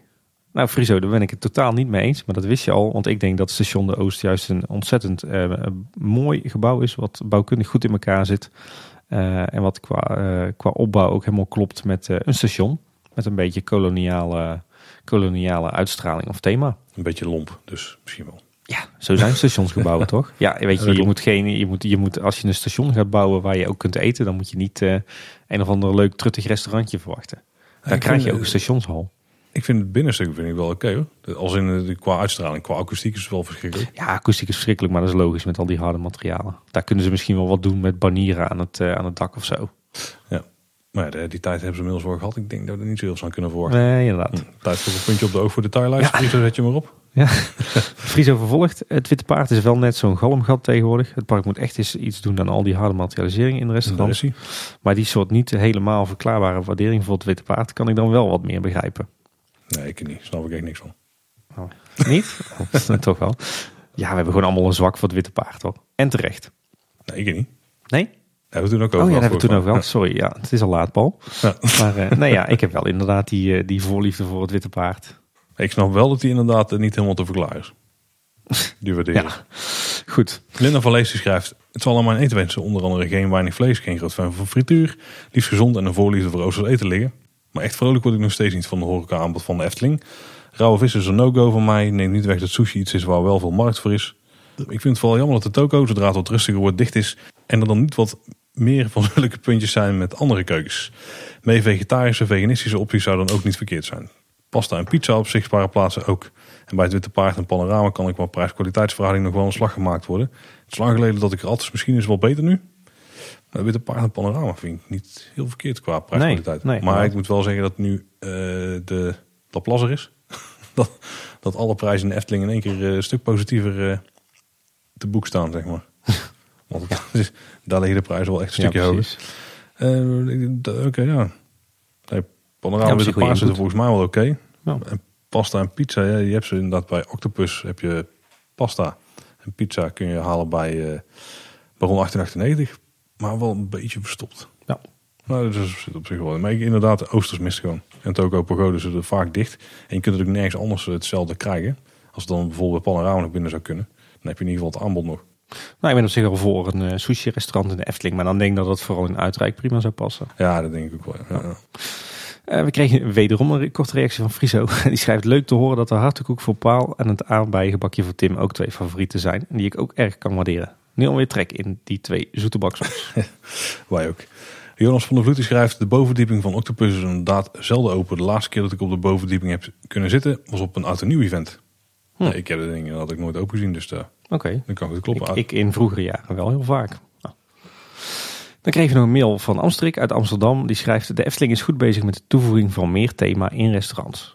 Nou, Friso, daar ben ik het totaal niet mee eens. Maar dat wist je al. Want ik denk dat station De Oost juist een ontzettend eh, mooi gebouw is. Wat bouwkundig goed in elkaar zit. Eh, en wat qua, eh, qua opbouw ook helemaal klopt met een station. Met een beetje koloniale, koloniale uitstraling of thema. Een beetje lomp, dus misschien wel. Ja, zo zijn stationsgebouwen [LAUGHS] toch? Ja, weet je, je moet geen, je moet, je moet, als je een station gaat bouwen waar je ook kunt eten, dan moet je niet eh, een of ander leuk truttig restaurantje verwachten. Dan krijg vind, je ook eh, een stationshal. Ik vind het binnenstuk vind ik wel oké hoor. Als in de, qua uitstraling, qua akoestiek is het wel verschrikkelijk. Ja, akoestiek is verschrikkelijk, maar dat is logisch met al die harde materialen. Daar kunnen ze misschien wel wat doen met banieren aan het, eh, aan het dak of zo. Maar ja, de- die tijd hebben ze inmiddels wel gehad. Ik denk dat we er niet zo heel snel kunnen verwachten. Nee, inderdaad. Tijd voor een puntje op de oog voor detaillijst. Ja. zet je maar op. [LAUGHS] Friso vervolgt. Het Witte Paard is wel net zo'n galmgat tegenwoordig. Het park moet echt eens iets doen aan al die harde materialisering in de restaurants. hij. Maar die soort niet helemaal verklaarbare waardering voor het Witte Paard kan ik dan wel wat meer begrijpen. Nee, ik niet. Snap ik echt niks van. Niet? Oh, [LAUGHS] Toch wel. Ja, we hebben gewoon allemaal een zwak voor het Witte Paard hoor. En terecht. Nee, ik niet. Nee? We toen ook Oh over ja, dat hebben we toen ook wel. Sorry, ja, het is al laat, Paul. Ja. Maar eh, [LAUGHS] nee, ja, ik heb wel inderdaad die, eh, die voorliefde voor het Witte Paard. Ik snap wel dat hij inderdaad eh, niet helemaal te verklaren is. Die waardering. Ja. Goed. Linda van Lees die schrijft... Het zal aan mijn eten wensen. Onder andere geen weinig vlees, geen groot fan van frituur. Liefst gezond en een voorliefde voor oosters eten liggen. Maar echt vrolijk word ik nog steeds niet van de horeca aanbod van de Efteling. Rauwe vis is een no-go van mij. Neemt niet weg dat sushi iets is waar wel veel markt voor is. Ik vind het vooral jammer dat de toko, zodra het wat rustiger wordt, dicht is. En er dan niet wat meer van zulke puntjes zijn met andere keukens. Mee vegetarische, veganistische opties zou dan ook niet verkeerd zijn. Pasta en pizza op zichtbare plaatsen ook. En bij het Witte Paard en Panorama kan ik qua prijs-kwaliteitsverhouding nog wel een slag gemaakt worden. Het is lang geleden dat ik er altijd, misschien is het wel beter nu. Maar Witte Paard en Panorama vind ik niet heel verkeerd qua prijs-kwaliteit. Nee, nee, maar ik moet wel zeggen dat nu eh, de Laplace er is. [LAUGHS] dat, dat alle prijzen in de Efteling in één keer eh, een stuk positiever eh, te boek staan, zeg maar. Want is- [LAUGHS] daar liggen de prijzen wel echt een stukje ja, hoger. Eh, Oké, ja. Nee, panorama Witte goeie Paard zitten volgens mij wel oké. Ja. En pasta en pizza, ja, je hebt ze inderdaad bij Octopus heb je pasta. En pizza kun je halen bij eh Baron 1898. Maar wel een beetje verstopt. Ja. Nou, dat is- zit op zich wel. Maar ik- inderdaad, de Oosters mist gewoon. En Toko Pagode zitten vaak dicht. En je kunt ook nergens anders hetzelfde krijgen. Als het dan bijvoorbeeld bij Panorama nog binnen zou kunnen. Dan heb je in ieder geval het aanbod nog. Nou, ik ben op zich al voor een eh, sushi-restaurant in de Efteling. Maar dan denk ik dat dat vooral in Uitrijk prima zou passen. Ja, dat denk ik ook wel. Ja, ja. Eh, we kregen wederom een korte reactie van Friso. [LAUGHS] Die schrijft leuk te horen dat de hartekoek voor Paal en het aardbeiengebakje voor Tim ook twee favorieten zijn. En die ik ook erg kan waarderen. Nu alweer trek in die twee zoete baksels. [LAUGHS] Wij ook. Jonas van der Vloed die schrijft... De bovendieping van Octopus is inderdaad zelden open. De laatste keer dat ik op de bovendieping heb kunnen zitten... was op een oud en nieuw event. Hm. Nee, ik heb de dingen had ik nooit open gezien. Dus daar Oké, dat kan goed kloppen. ik, ik in vroegere jaren wel heel vaak. Nou. Dan kregen we nog een mail van Amstrik uit Amsterdam. Die schrijft, de Efteling is goed bezig met de toevoeging van meer thema in restaurants.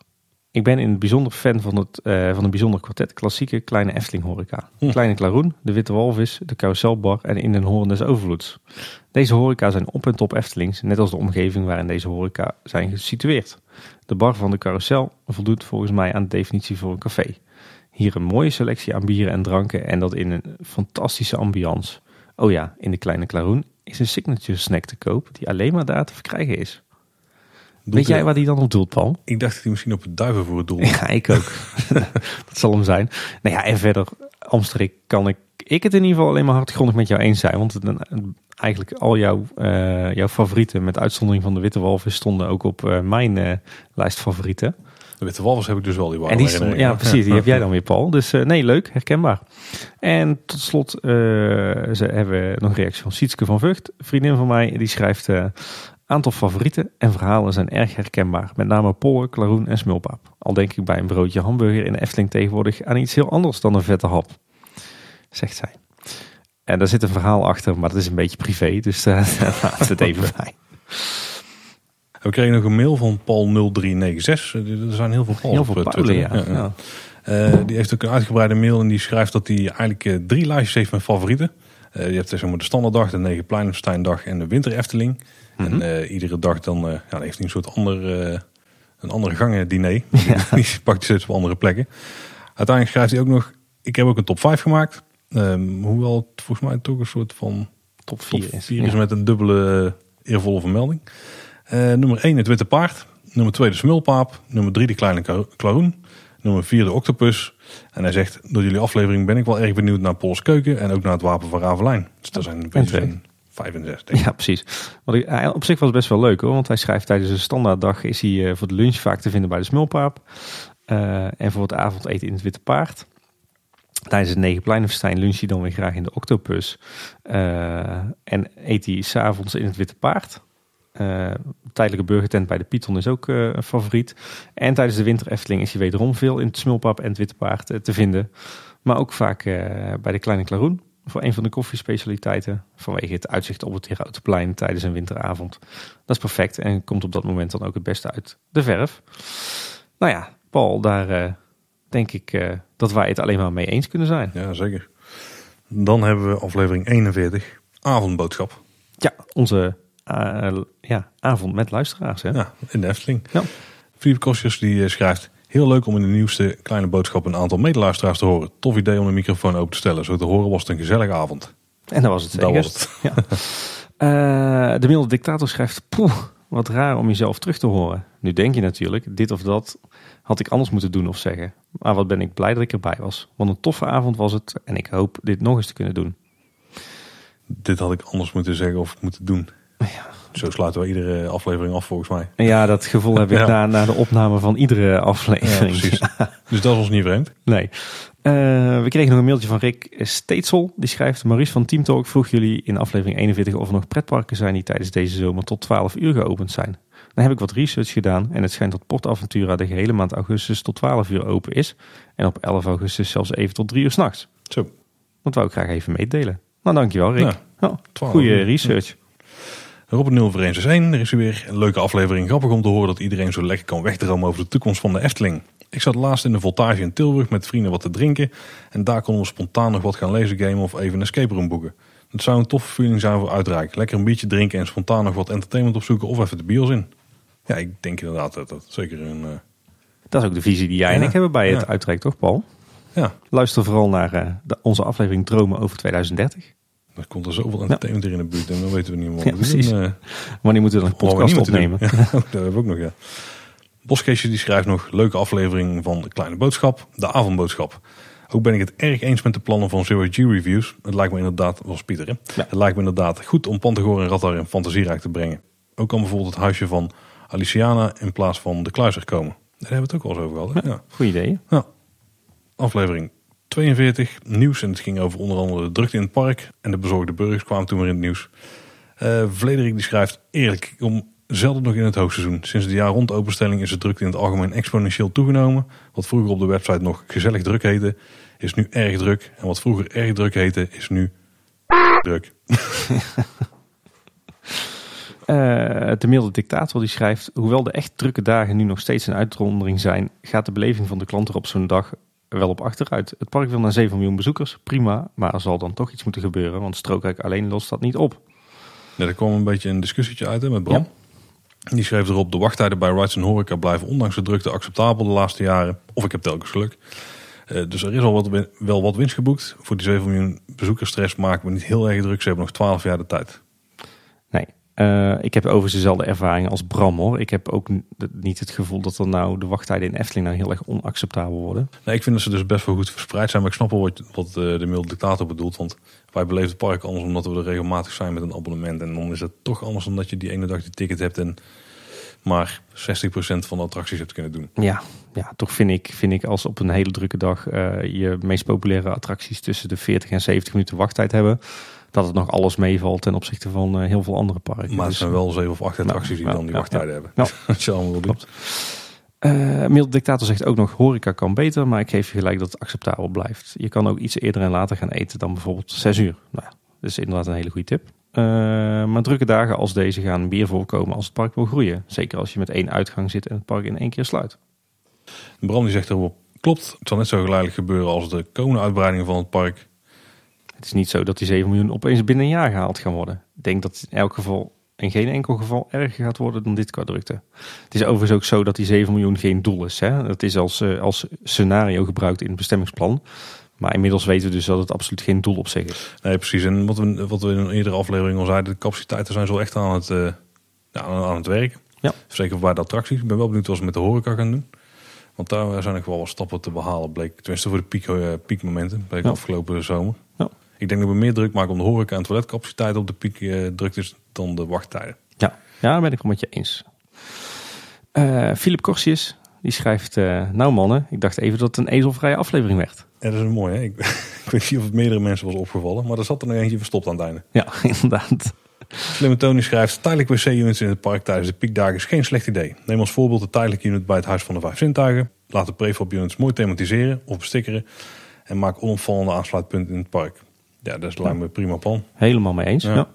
Ik ben in het bijzonder fan van, het, eh, van een bijzonder kwartet klassieke kleine Efteling horeca. Hm. Kleine Klaroen, de Witte Walvis, de Carouselbar en In den Hoorn des Overvloeds. Deze horeca zijn op en top Eftelings, net als de omgeving waarin deze horeca zijn gesitueerd. De bar van de Carousel voldoet volgens mij aan de definitie voor een café. Hier een mooie selectie aan bieren en dranken en dat in een fantastische ambiance. Oh ja, in de Kleine Klaroen is een signature snack te koop die alleen maar daar te verkrijgen is. Weet jij waar die dan op doelt, Paul? Ik dacht dat hij misschien op het duivenvoer het doel Ja, ik ook. [LAUGHS] dat zal hem zijn. Nou ja, en verder, Amsterdam kan ik, ik het in ieder geval alleen maar hardgrondig met jou eens zijn. Want het, eigenlijk al jouw, eh, jouw favorieten, met uitzondering van de Witte Walvis, stonden ook op eh, mijn eh, lijst favorieten. De Witte Walvis heb ik dus wel die En warme die, herinneringen. ja, precies. Die heb jij dan weer, Paul. Dus eh, nee, leuk, herkenbaar. En tot slot eh, ze hebben nog een reactie van Sietske van Vught. Vriendin van mij, die schrijft... eh, aantal favorieten en verhalen zijn erg herkenbaar. Met name Pollen, Klaroen en Smulpaap. Al denk ik bij een broodje hamburger in de Efteling tegenwoordig... aan iets heel anders dan een vette hap. Zegt zij. En daar zit een verhaal achter, maar dat is een beetje privé. Dus [LAUGHS] laten we het even [LAUGHS] bij. We kregen nog een mail van Paul0396. Er zijn heel veel Paul Heel veel eh, Paulen, ja. Eh, die heeft ook een uitgebreide mail en die schrijft dat hij eigenlijk eh, drie lijstjes heeft met favorieten. Eh, je hebt eh, zeg maar, de standaarddag, de Negenpleinensteindag en de winter Efteling. Mhm. En eh, iedere dag dan, eh, ja, dan heeft hij een soort ander, eh, Een andere gangen diner. [LAUGHS] [LAUGHS] Die pakt hij steeds op andere plekken. Uiteindelijk schrijft hij ook nog, ik heb ook een top 5 gemaakt. Um, hoewel het volgens mij toch een soort van top 4 is. 4 is met een dubbele eervolle vermelding. Uh, nummer 1 het witte paard. Nummer 2 de smulpaap. Nummer 3 de kleine klaroen. Nummer 4 de octopus. En hij zegt, door jullie aflevering ben ik wel erg benieuwd naar Pols Keuken en ook naar het wapen van Ravelijn. Dus dat zijn een 5 en 6. Ja, precies. Wat ik, op zich was het best wel leuk hoor, want hij schrijft tijdens een standaarddag is hij uh, voor de lunch vaak te vinden bij de smulpaap. Uh, en voor het avondeten in het Witte Paard. Tijdens het Negenpleinenfestijn lunch hij dan weer graag in de Octopus. Uh, en eet hij s'avonds in het Witte Paard. Uh, tijdelijke burgertent bij de Python is ook uh, een favoriet. En tijdens de winter Efteling is hij wederom veel in het Smulpap en het Witte Paard uh, te vinden. Maar ook vaak bij de Kleine Klaroen. Voor een van de koffiespecialiteiten. Vanwege het uitzicht op het Herautoplein tijdens een winteravond. Dat is perfect en komt op dat moment dan ook het beste uit de verf. Nou ja, Paul, daar denk ik dat wij het alleen maar mee eens kunnen zijn. Ja, zeker. Dan hebben we aflevering 41, avondboodschap. Ja, onze uh, ja, avond met luisteraars. Hè? Ja, in de Efteling. Ja. Philippe Kostjes die schrijft... Heel leuk om in de nieuwste kleine boodschap een aantal medeluisteraars te horen. Tof idee om de microfoon open te stellen. Zo te horen was het een gezellige avond. En dat was het zeker. Dat was het. Ja. uh, [LAUGHS] de milde dictator schrijft... Poeh, wat raar om jezelf terug te horen. Nu denk je natuurlijk, dit of dat had ik anders moeten doen of zeggen. Maar wat ben ik blij dat ik erbij was. Want een toffe avond was het en ik hoop dit nog eens te kunnen doen. Dit had ik anders moeten zeggen of moeten doen. Ja. Zo sluiten we iedere aflevering af volgens mij. Ja, dat gevoel heb ik ja. na, na de opname van iedere aflevering. Ja, precies. [LAUGHS] dus dat is ons niet vreemd. Nee. Uh, we kregen nog een mailtje van Rick Steetsel. Die schrijft, Maurice van Team Talk vroeg jullie in aflevering 41 of er nog pretparken zijn die tijdens deze zomer tot 12 uur geopend zijn. Dan heb ik wat research gedaan en het schijnt dat Portaventura de gehele maand augustus tot 12 uur open is. En op 11 augustus zelfs even tot 3 uur s'nachts. Zo. Dat wou ik graag even meedelen. Nou, dankjewel Rick. Ja, oh, goede research. Robert 0 voor 161. Er is weer een leuke aflevering. Grappig om te horen dat iedereen zo lekker kan wegdromen over de toekomst van de Efteling. Ik zat laatst in de voltage in Tilburg met vrienden wat te drinken. En daar konden we spontaan nog wat gaan lezen gamen of even een escape room boeken. Het zou een toffe feeling zijn voor uitreiken. Lekker een biertje drinken en spontaan nog wat entertainment opzoeken of even de bios in. Ja, ik denk inderdaad dat dat zeker een... Uh... Dat is ook de visie die jij en ik hebben bij het uitreiken, toch Paul? Ja. Luister vooral naar uh, de, onze aflevering Dromen over 2030. Dan komt er zoveel entertainment in de buurt en dan weten we niet meer wat precies. Doen, uh, Wanneer moeten we dan een podcast opnemen? [LAUGHS] Dat hebben we ook nog, ja. Boskeesje die schrijft nog leuke aflevering van de Kleine Boodschap, de avondboodschap. Ook ben ik het erg eens met de plannen van Zero G Reviews. Het lijkt me inderdaad, was Pieter hè? Ja. Het lijkt me inderdaad goed om Pantagoor en Radar in fantasierijk te brengen. Ook kan bijvoorbeeld het huisje van Aliciana in plaats van de Kluizer komen. Daar hebben we het ook al eens over gehad. Ja, Goed idee. Ja. Aflevering 42, nieuws. En het ging over onder andere de drukte in het park. En de bezorgde burgers kwamen toen weer in het nieuws. Uh, Vlederik die schrijft, eerlijk, om zelden nog in het hoogseizoen. Sinds de jaar rond openstelling is de drukte in het algemeen exponentieel toegenomen. Wat vroeger op de website nog gezellig druk heette, is nu erg druk. En wat vroeger erg druk heette, is nu [LAUGHS] druk. Uh, [LAUGHS] de milde dictator die schrijft, hoewel de echt drukke dagen nu nog steeds een uitzondering zijn, gaat de beleving van de klant er op zo'n dag wel op achteruit. Het park wil naar 7 miljoen bezoekers, prima, maar er zal dan toch iets moeten gebeuren, want Strookrijk alleen lost dat niet op. Ja, er kwam een beetje een discussietje uit hè, met Bram. Die schreef erop, de wachttijden bij Rides en Horeca blijven ondanks de drukte acceptabel de laatste jaren. Of ik heb telkens geluk. Uh, dus er is al wat, wel wat winst geboekt. Voor die 7 miljoen bezoekersstress maken we niet heel erg druk. Ze hebben nog 12 jaar de tijd. Uh, ik heb overigens dezelfde ervaring als Bram hoor. Ik heb ook niet het gevoel dat er nou de wachttijden in Efteling nou heel erg onacceptabel worden. Nee, ik vind dat ze dus best wel goed verspreid zijn. Maar ik snap wel wat, wat uh, de milde dictator bedoelt. Want wij beleven het park anders omdat we er regelmatig zijn met een abonnement. En dan is het toch anders dan dat je die ene dag die ticket hebt en maar 60% van de attracties hebt kunnen doen. Ja, ja toch vind ik, vind ik als op een hele drukke dag uh, je meest populaire attracties tussen de 40 en 70 minuten wachttijd hebben dat het nog alles meevalt ten opzichte van uh, heel veel andere parken. Maar het dus, zijn wel zeven of acht attracties die dan die wachttijden hebben. Ja. [LAUGHS] dat je allemaal klopt. Uh, Mild Dictator zegt ook nog, horeca kan beter, maar ik geef je gelijk dat het acceptabel blijft. Je kan ook iets eerder en later gaan eten dan bijvoorbeeld 6 uur. Nou, dat is inderdaad een hele goede tip. Uh, maar drukke dagen als deze gaan meer voorkomen als het park wil groeien. Zeker als je met één uitgang zit en het park in één keer sluit. Bram die zegt erop, klopt, het zal net zo geleidelijk gebeuren als de komende uitbreidingen van het park. Het is niet zo dat die 7 miljoen opeens binnen een jaar gehaald gaan worden. Ik denk dat in elk geval in geen enkel geval erger gaat worden dan dit qua drukte. Het is overigens ook zo dat die 7 miljoen geen doel is. Hè? Dat is als, eh, als scenario gebruikt in het bestemmingsplan. Maar inmiddels weten we dus dat het absoluut geen doel op zich is. Nee, precies. En wat we, wat we in een eerdere aflevering al zeiden, de capaciteiten zijn zo echt aan het, uh, aan het werken. Ja. Zeker bij de attracties. Ik ben wel benieuwd wat ze met de horeca gaan doen. Want daar zijn nog wel wat stappen te behalen, bleek. Tenminste voor de piek, uh, piekmomenten, bleek Ja. afgelopen zomer. Ik denk dat we meer druk maken om de horeca en toiletcapaciteit op de piek uh, druk is dan de wachttijden. Ja, ja daar ben ik het met je eens. Uh, Philip Corsius, die schrijft... Uh, nou mannen, ik dacht even dat het een ezelvrije aflevering werd. Ja, dat is mooi hè. Ik, [LAUGHS] ik weet niet of het meerdere mensen was opgevallen. Maar er zat er nog eentje verstopt aan het einde. Ja, [LAUGHS] inderdaad. Slimme Tony schrijft... Tijdelijk wc-units in het park tijdens de piekdagen is geen slecht idee. Neem als voorbeeld de tijdelijke unit bij het Huis van de Vijf Zintuigen. Laat de prefab units mooi thematiseren of bestikkeren. En maak onopvallende aansluitpunten in het park. Ja, dat is lijkt me prima plan. Helemaal mee eens. Ja.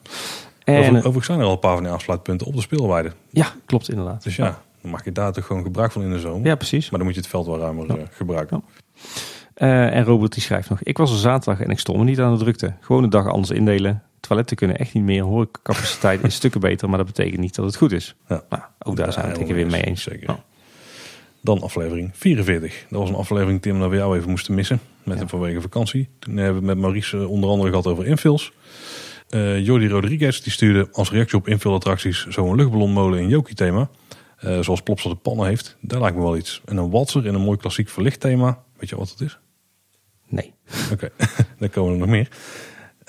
En, Over, overigens zijn er al een paar van die aansluitpunten op de speelweide. Ja, klopt inderdaad. Dus ja, dan maak je daar toch gewoon gebruik van in de zomer. Ja, precies. Maar dan moet je het veld wel ruimer ja. uh, gebruiken. Uh, en Robert die schrijft nog... Ik was er zaterdag en ik stond me niet aan de drukte. Gewoon de dag anders indelen. Toiletten kunnen echt niet meer. Horecapaciteit is stukken beter, maar dat betekent niet dat het goed is. Ja. Nou, ook daar zijn we het weer mee eens. Zeker. Dan aflevering 44. Dat was een aflevering, Tim, dat we jou even moesten missen. Met ja. vanwege vakantie. Toen hebben we met Maurice onder andere gehad over infills. Uh, Jordi Rodriguez die stuurde als reactie op infill-attracties zo'n luchtballonmolen in Yoki-thema. Uh, zoals Plopsa de Pannen heeft. Daar lijkt me wel iets. En een walser in een mooi klassiek verlichtthema. Weet je wat het is? Nee. Oké, okay. [LAUGHS] dan komen er nog meer.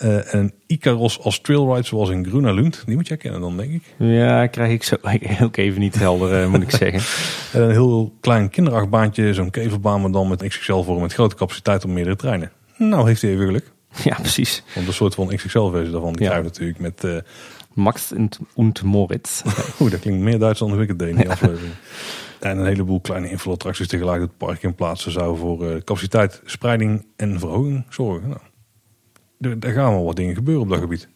Uh, en Icaros als trailride zoals in Gruna Lund. Die moet jij kennen dan, denk ik. Ja, krijg ik zo [LAUGHS] ook even niet helder, uh, moet ik [LAUGHS] zeggen. En een heel klein kinderachtbaantje, zo'n keverbaan, maar dan met XXL voor met grote capaciteit op meerdere treinen. Nou, heeft hij even geluk. [LAUGHS] Ja, precies. Want een soort van XXL-versie daarvan, die ja. krijg je natuurlijk met... Uh, Max und Moritz. Oeh, dat klinkt meer Duits dan hoe ik het deed in die ja. aflevering. En een heleboel kleine invulattracties tegelijk het park in plaatsen zou voor uh, capaciteit, spreiding en verhoging zorgen. Nou, er gaan wel wat dingen gebeuren op dat gebied.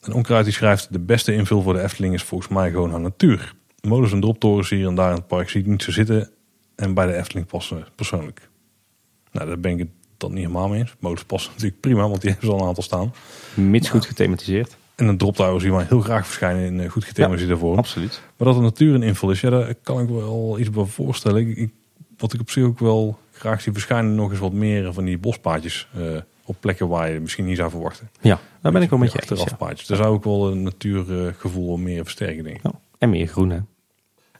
En Onkruid die schrijft, de beste invul voor de Efteling is volgens mij gewoon haar natuur. Molens en droptorens hier en daar in het park zie ik niet zo zitten. En bij de Efteling passen persoonlijk. Nou, daar ben ik het dan niet helemaal mee eens. Molens passen natuurlijk prima, want die hebben ze al een aantal staan. Mits goed gethematiseerd. En een droptower zien wij heel graag verschijnen in goed gethematiseerde ja, vorm. Absoluut. Maar dat de natuur een invul is, ja, daar kan ik wel iets bij voorstellen. Ik, ik, wat ik op zich ook wel graag zie verschijnen, nog eens wat meer van die bospaadjes uh, op plekken waar je misschien niet zou verwachten. Ja, daar ben ik wel met je eens. Ja. Daar zou ik wel een natuurgevoel meer versterken, denk ik. Ja. En meer groen?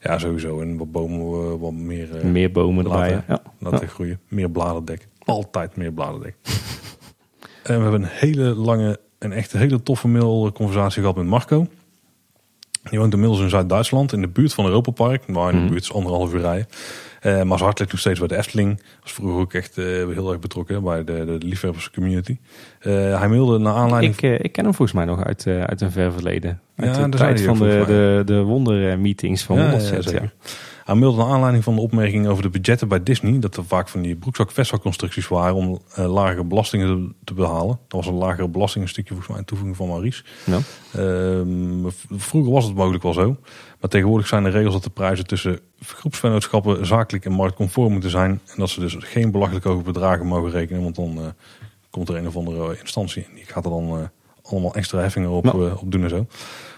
Ja, sowieso. En wat bomen, wat meer... Uh, meer bomen laten, erbij, ja. laten groeien. Meer bladerdek. Altijd meer bladerdek. [LAUGHS] en we hebben een hele lange en echt een hele toffe mailconversatie gehad met Marco. Die woont inmiddels in Zuid-Duitsland, in de buurt van Europa Park. Maar in de Mhm. buurt is anderhalf uur rijden. Uh, maar zijn hart ligt nog steeds bij de Efteling. Was vroeger ook echt uh, heel erg betrokken bij de, de liefhebberscommunity. Uh, hij mailde naar aanleiding... Ik, ik ken hem volgens mij nog uit, uit een ver verleden. Uit Ja, de tijd van de, mij. de, de wondermeetings van Ja, ja, Wonderzet. zeker. Hij mailde naar aanleiding van de opmerking over de budgetten bij Disney. Dat er vaak van die broekzak-vestzakconstructies waren om uh, lagere belastingen te, behalen. Dat was een lagere belasting, een stukje volgens mij een toevoeging van Maurice. Ja. Ehm, vroeger was het mogelijk wel zo. Maar tegenwoordig zijn de regels dat de prijzen tussen groepsvennootschappen zakelijk en marktconform moeten zijn. En dat ze dus geen belachelijk hoge bedragen mogen rekenen. Want dan eh, komt er een of andere instantie en die gaat er dan eh, allemaal extra heffingen op, Ja. op doen en zo.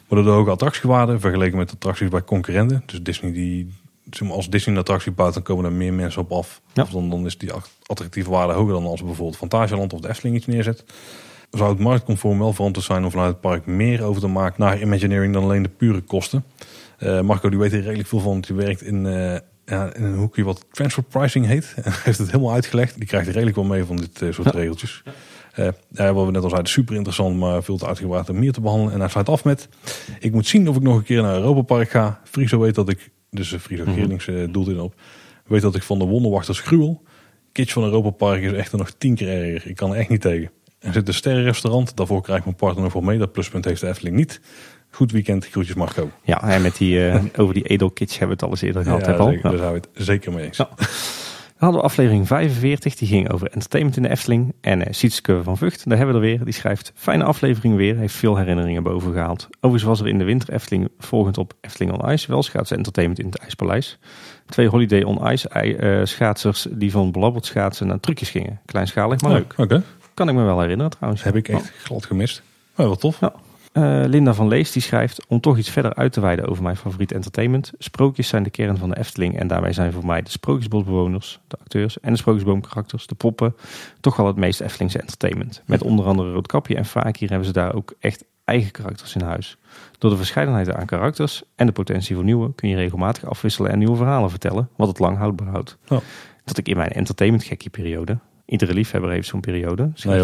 Maar door de hoge attractiewaarde vergeleken met attracties bij concurrenten. Dus Disney die, als Disney een attractie bouwt, dan komen er meer mensen op af. Ja. Of dan, dan is die attractieve waarde hoger dan als bijvoorbeeld Fantasieland of de Efteling iets neerzet. Zou het marktconform wel verantwoord zijn om vanuit het park meer over te maken naar Imagineering dan alleen de pure kosten. Eh, Marco die weet er redelijk veel van, want die werkt in, eh, ja, in een hoekje wat transfer pricing heet. [LAUGHS] En heeft het helemaal uitgelegd. Die krijgt er redelijk wel mee van dit eh, soort Ja. regeltjes. Eh, ja, wat we net al zeiden, super interessant, maar veel te uitgebreid om meer te behandelen. En hij sluit af met, ik moet zien of ik nog een keer naar Europa Park ga. Friso weet dat ik, dus uh, Mhm. Geerlings eh, doelt in op, weet dat ik van de wonderwachters gruwel. Kitsch van Europa Park is echt nog tien keer erger. Ik kan er echt niet tegen. Er zit een sterrenrestaurant, daarvoor krijgt mijn partner nog wel mee. Dat pluspunt heeft de Efteling niet. Goed weekend, groetjes Marco. ja, en met die, eh, over die edelkitsch hebben we het al eens eerder gehad. Ja, zeker, Ja. daar zijn we het zeker mee eens. Ja. Dan hadden we aflevering 45, die ging over entertainment in de Efteling. En uh, Sietske van Vught, daar hebben we er weer. Die schrijft, fijne aflevering weer, heeft veel herinneringen boven gehaald. Overigens was er in de winter Efteling, volgend op Efteling on Ice, wel schaatsen entertainment in het IJspaleis. Twee Holiday on Ice eh, schaatsers die van blabberd schaatsen naar trucjes gingen. Kleinschalig, maar Oh, leuk. Kan ik me wel herinneren trouwens. heb ik echt glad gemist. Maar wel tof. Ja. Eh, Linda van Lees die schrijft, om toch iets verder uit te wijden over mijn favoriet entertainment. Sprookjes zijn de kern van de Efteling en daarmee zijn voor mij de sprookjesbosbewoners, de acteurs en de sprookjesboomkarakters, de poppen, toch wel het meest Eftelingse entertainment. Met onder andere Roodkapje en Fakir hebben ze daar ook echt eigen karakters in huis. Door de verscheidenheid aan karakters en de potentie voor nieuwe kun je regelmatig afwisselen en nieuwe verhalen vertellen, wat het lang houdbaar houdt. Oh. Dat ik in mijn entertainment gekkie periode, iedere liefhebber heeft zo'n periode, Nee,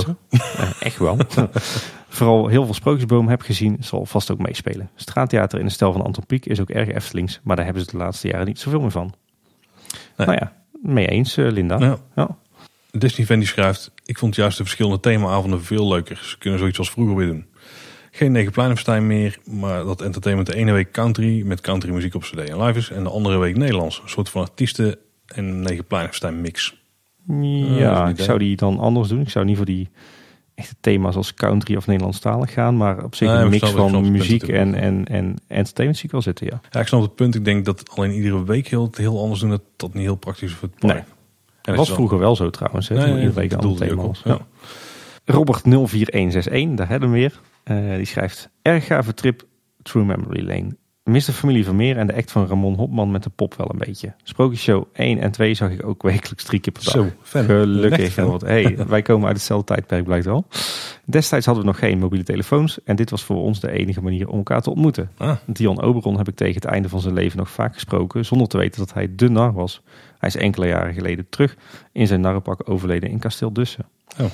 echt wel. [LAUGHS] Vooral heel veel Sprookjesboom heb gezien, zal vast ook meespelen. Straattheater in de stijl van Anton Pieck is ook erg Eftelings, maar daar hebben ze de laatste jaren niet zoveel meer van. Nee. Nou ja, mee eens eh, Linda. Ja. Ja. Disney Fan die schrijft, ik vond juist de verschillende themaavonden veel leuker. Ze kunnen zoiets als vroeger weer doen. Geen Negenpleinenfestijn meer, maar dat entertainment de ene week country met country muziek op cd en live is. En de andere week Nederlands. Een soort van artiesten en Negenpleinenfestijn mix. Ja, is een ik zou die dan anders doen. Ik zou niet voor die echte thema's als country of Nederlandstalig gaan, maar op zich een mix van muziek en, en, en entertainment zie ik wel zitten, ja. Ja, ik snap het punt. Ik denk dat alleen iedere week heel, heel anders doen, dat dat niet heel praktisch is voor het park. Nee. Dat was vroeger wel zo trouwens, hè, iedere week een thema was. Ja. Robert 04161, daar hebben we weer. Eh, die schrijft, erg gave trip True Memory Lane. Mis de familie Vermeer en de act van Ramon Hopman met de pop wel een beetje. Sprookjeshow 1 en 2 zag ik ook [LAUGHS] wekelijks drie keer per dag. Zo, fan. Gelukkig. Want, hey, [LAUGHS] wij komen uit hetzelfde tijdperk blijkt wel. Destijds hadden we nog geen mobiele telefoons. En dit was voor ons de enige manier om elkaar te ontmoeten. Ah, Dion Oberon heb ik tegen het einde van zijn leven nog vaak gesproken. Zonder te weten dat hij de nar was. Hij is enkele jaren geleden terug in zijn narrenpak overleden in kasteel Dussen. Oh.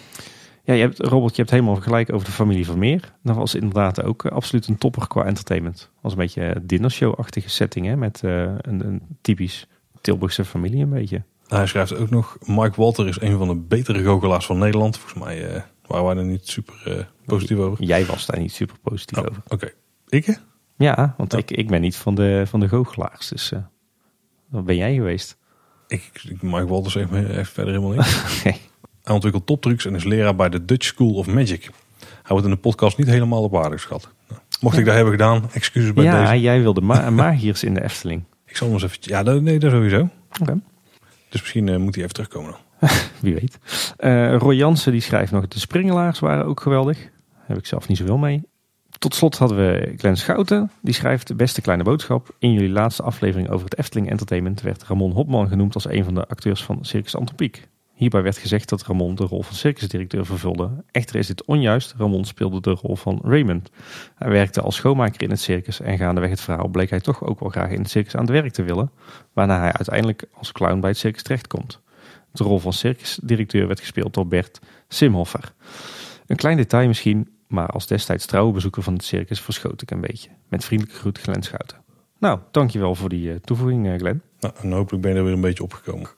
Ja, je hebt, Robert, je hebt helemaal gelijk over de familie Vermeer. Dat was inderdaad ook eh, absoluut een topper qua entertainment. was een beetje dinnershow-achtige setting. Hè, met eh, een, een typisch Tilburgse familie een beetje. hij schrijft ook nog, Mike Walter is een van de betere goochelaars van Nederland. Volgens mij eh, waren wij er niet super positief over. Jij was daar niet super positief Oh, over. Oké. Ik? hè? Ja, want. Ik, ik ben niet van de, van de goochelaars. Dus wat ben jij geweest? Ik, ik- Mike Walter zegt me echt verder helemaal niks. Nee. [LAUGHS] Hij ontwikkelt toptrucs en is leraar bij de Dutch School of Magic. Hij wordt in de podcast niet helemaal op waarde geschat. Nou, mocht ik dat hebben gedaan, excuses bij Ja, deze. jij wilde ma [LAUGHS] magiërs in de Efteling. Ik zal hem eens even... Ja, dat, nee, dat sowieso. Oké. Dus misschien eh, moet hij even terugkomen dan. [LAUGHS] Wie weet. Eh, Roy Jansen die schrijft nog, de springelaars waren ook geweldig. Daar heb ik zelf niet zoveel mee. Tot slot hadden we Glenn Schouten. Die schrijft, de beste kleine boodschap. In jullie laatste aflevering over het Efteling Entertainment werd Ramon Hopman genoemd als een van de acteurs van Circus Antropiek. Hierbij werd gezegd dat Ramon de rol van circusdirecteur vervulde. Echter is dit onjuist. Ramon speelde de rol van Raymond. Hij werkte als schoonmaker in het circus en gaandeweg het verhaal bleek hij toch ook wel graag in het circus aan het werk te willen. Waarna hij uiteindelijk als clown bij het circus terechtkomt. De rol van circusdirecteur werd gespeeld door Bert Simhoffer. Een klein detail misschien, maar als destijds trouwe bezoeker van het circus verschoot ik een beetje. Met vriendelijke groet Glenn Schouten. Nou, dankjewel voor die eh, toevoeging eh, Glenn. Nou, en hopelijk ben je er weer een beetje opgekomen.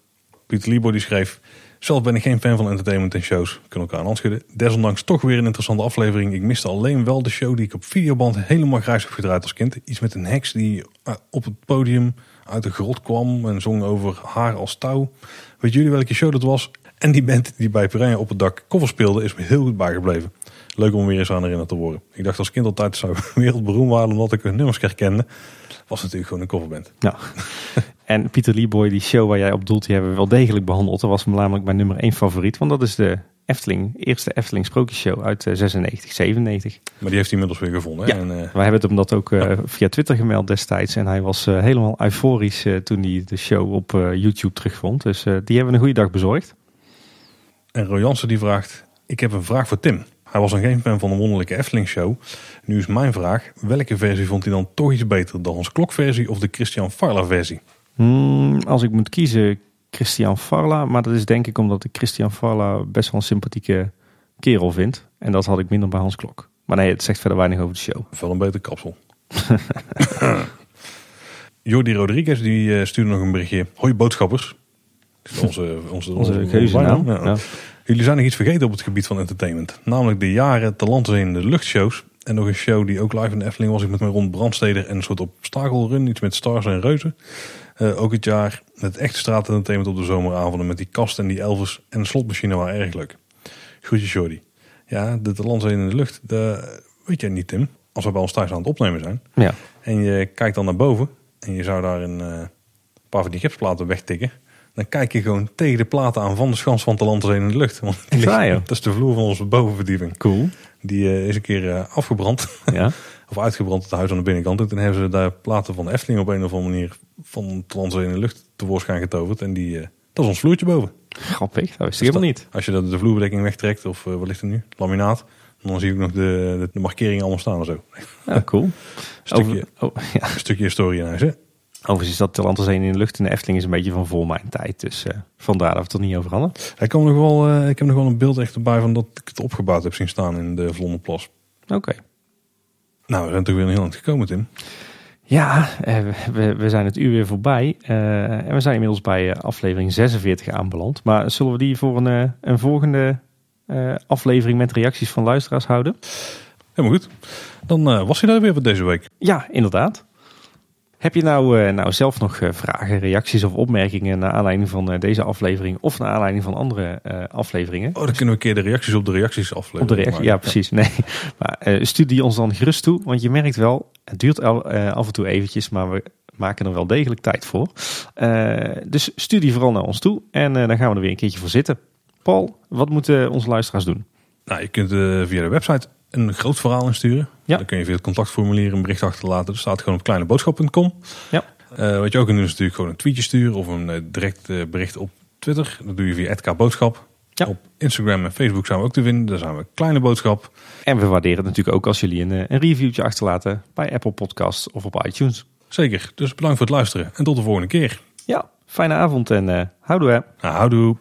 Pieter Liebo die schreef... Zelf ben ik geen fan van entertainment en shows. Kunnen elkaar aan schudden. Desondanks toch weer een interessante aflevering. Ik miste alleen wel de show die ik op videoband helemaal grijs heb gedraaid als kind. Iets met een heks die eh, op het podium uit de grot kwam en zong over haar als touw. Weet jullie welke show dat was? En die band die bij Piranha op het dak cover speelde is me heel goed bijgebleven. Leuk om weer eens aan herinnerd te worden. Ik dacht als kind altijd zou [LAUGHS] wereldberoemd waren omdat ik hun nummers herkende. Was natuurlijk gewoon een coverband. Nou, [LAUGHS] en Pieter Leeboy, die show waar jij op doelt, die hebben we wel degelijk behandeld. Dat was namelijk mijn nummer één favoriet, want dat is de Efteling, eerste Efteling sprookjesshow uit eh, 96, 97. Maar die heeft hij inmiddels weer gevonden. Hè? Ja. En, eh, Wij hebben het hem dat ook eh, via Twitter gemeld destijds. En hij was eh, helemaal euforisch eh, toen hij de show op eh, YouTube terugvond. Dus eh, die hebben we een goede dag bezorgd. En Roy Jansen die vraagt, ik heb een vraag voor Tim. Hij was een geen fan van de wonderlijke Efteling show. Nu is mijn vraag, welke versie vond hij dan toch iets beter? De Hans Klok versie of de Christian Farla versie? Hmm, als ik moet kiezen, Christian Farla. Maar dat is denk ik omdat ik Christian Farla best wel een sympathieke kerel vind. En dat had ik minder bij Hans Klok. Maar nee, het zegt verder weinig over de show. Wel een beter kapsel. [LAUGHS] Jordi Rodriguez die eh, stuurde nog een berichtje. Hoi boodschappers. Onze, onze, Onze. Ja. Jullie zijn nog iets vergeten op het gebied van entertainment. Namelijk de jaren te land in de luchtshows. En nog een show die ook live in de Efteling was. Ik met mijn rond Brandsteder en een soort obstakelrun. Iets met stars en reuzen. Eh, ook het jaar met echte straatentertainment op de zomeravonden. Met die kast en die Elvis en de slotmachine waren erg leuk. Groetjes Jordi. Ja, de zijn in de lucht. Dat weet jij niet Tim. Als we bij ons thuis aan het opnemen zijn. Ja. En je kijkt dan naar boven. En je zou daar een eh, paar van die gipsplaten wegtikken. Dan kijk je gewoon tegen de platen aan van de schans van te land zijn in de lucht. Want die ligt- dat is de vloer van onze bovenverdieping. Cool. Die eh, is een keer eh, afgebrand. Ja. [LAUGHS] of uitgebrand het huis aan de binnenkant. En toen hebben ze daar platen van de Efteling op een of andere manier van het land in de lucht tevoorschijn getoverd. En die, eh, dat is ons vloertje boven. Grappig, dat wist ik helemaal niet. Als je dat de vloerbedekking wegtrekt, of wat ligt er nu? Laminaat. Dan zie ik nog de, de, markeringen allemaal staan en zo. Ja, cool. [LAUGHS] stukje, Over, oh, [LAUGHS] ja. stukje historie in huis, hè? Overigens is dat de Lanterzeen in de lucht in de Efteling is een beetje van voor mijn tijd. Dus eh, vandaar dat we het er niet over hadden. Kwam nog wel, eh, ik heb nog wel een beeld echt erbij van dat ik het opgebouwd heb zien staan in de Vlonderplas. Oké. Nou, we zijn toch weer een heel eind gekomen, Tim. Ja, eh, we, we zijn het uur weer voorbij. en we zijn inmiddels bij aflevering 46 aanbeland. Maar zullen we die voor een, een volgende aflevering met reacties van luisteraars houden? Helemaal goed. Dan was hij daar weer voor deze week. Ja, inderdaad. Heb je nou, eh, nou zelf nog eh, vragen, reacties of opmerkingen naar aanleiding van eh, deze aflevering of naar aanleiding van andere afleveringen? Oh, dan kunnen we een keer de reacties op de reacties afleveren. Op de reactie, ja precies. Nee. [LAUGHS] Maar stuur die ons dan gerust toe, want je merkt wel, het duurt al, af en toe eventjes, maar we maken er wel degelijk tijd voor. Dus stuur die vooral naar ons toe en dan gaan we er weer een keertje voor zitten. Paul, wat moeten onze luisteraars doen? Nou, je kunt via de website een groot verhaal insturen. Ja. Dan kun je via het contactformulier een bericht achterlaten. Dat staat gewoon op kleineboodschap.com. Ja. Eh, wat je ook kunt doen is natuurlijk gewoon een tweetje sturen of een eh, direct eh, bericht op Twitter. Dat doe je via @kboodschap. Ja. Op Instagram en Facebook zijn we ook te vinden. Daar zijn we Kleine Boodschap. En we waarderen het natuurlijk ook als jullie een, een reviewtje achterlaten bij Apple Podcasts of op iTunes. Zeker. Dus bedankt voor het luisteren en tot de volgende keer. Ja, fijne avond en houdoe. Nou, houdoe.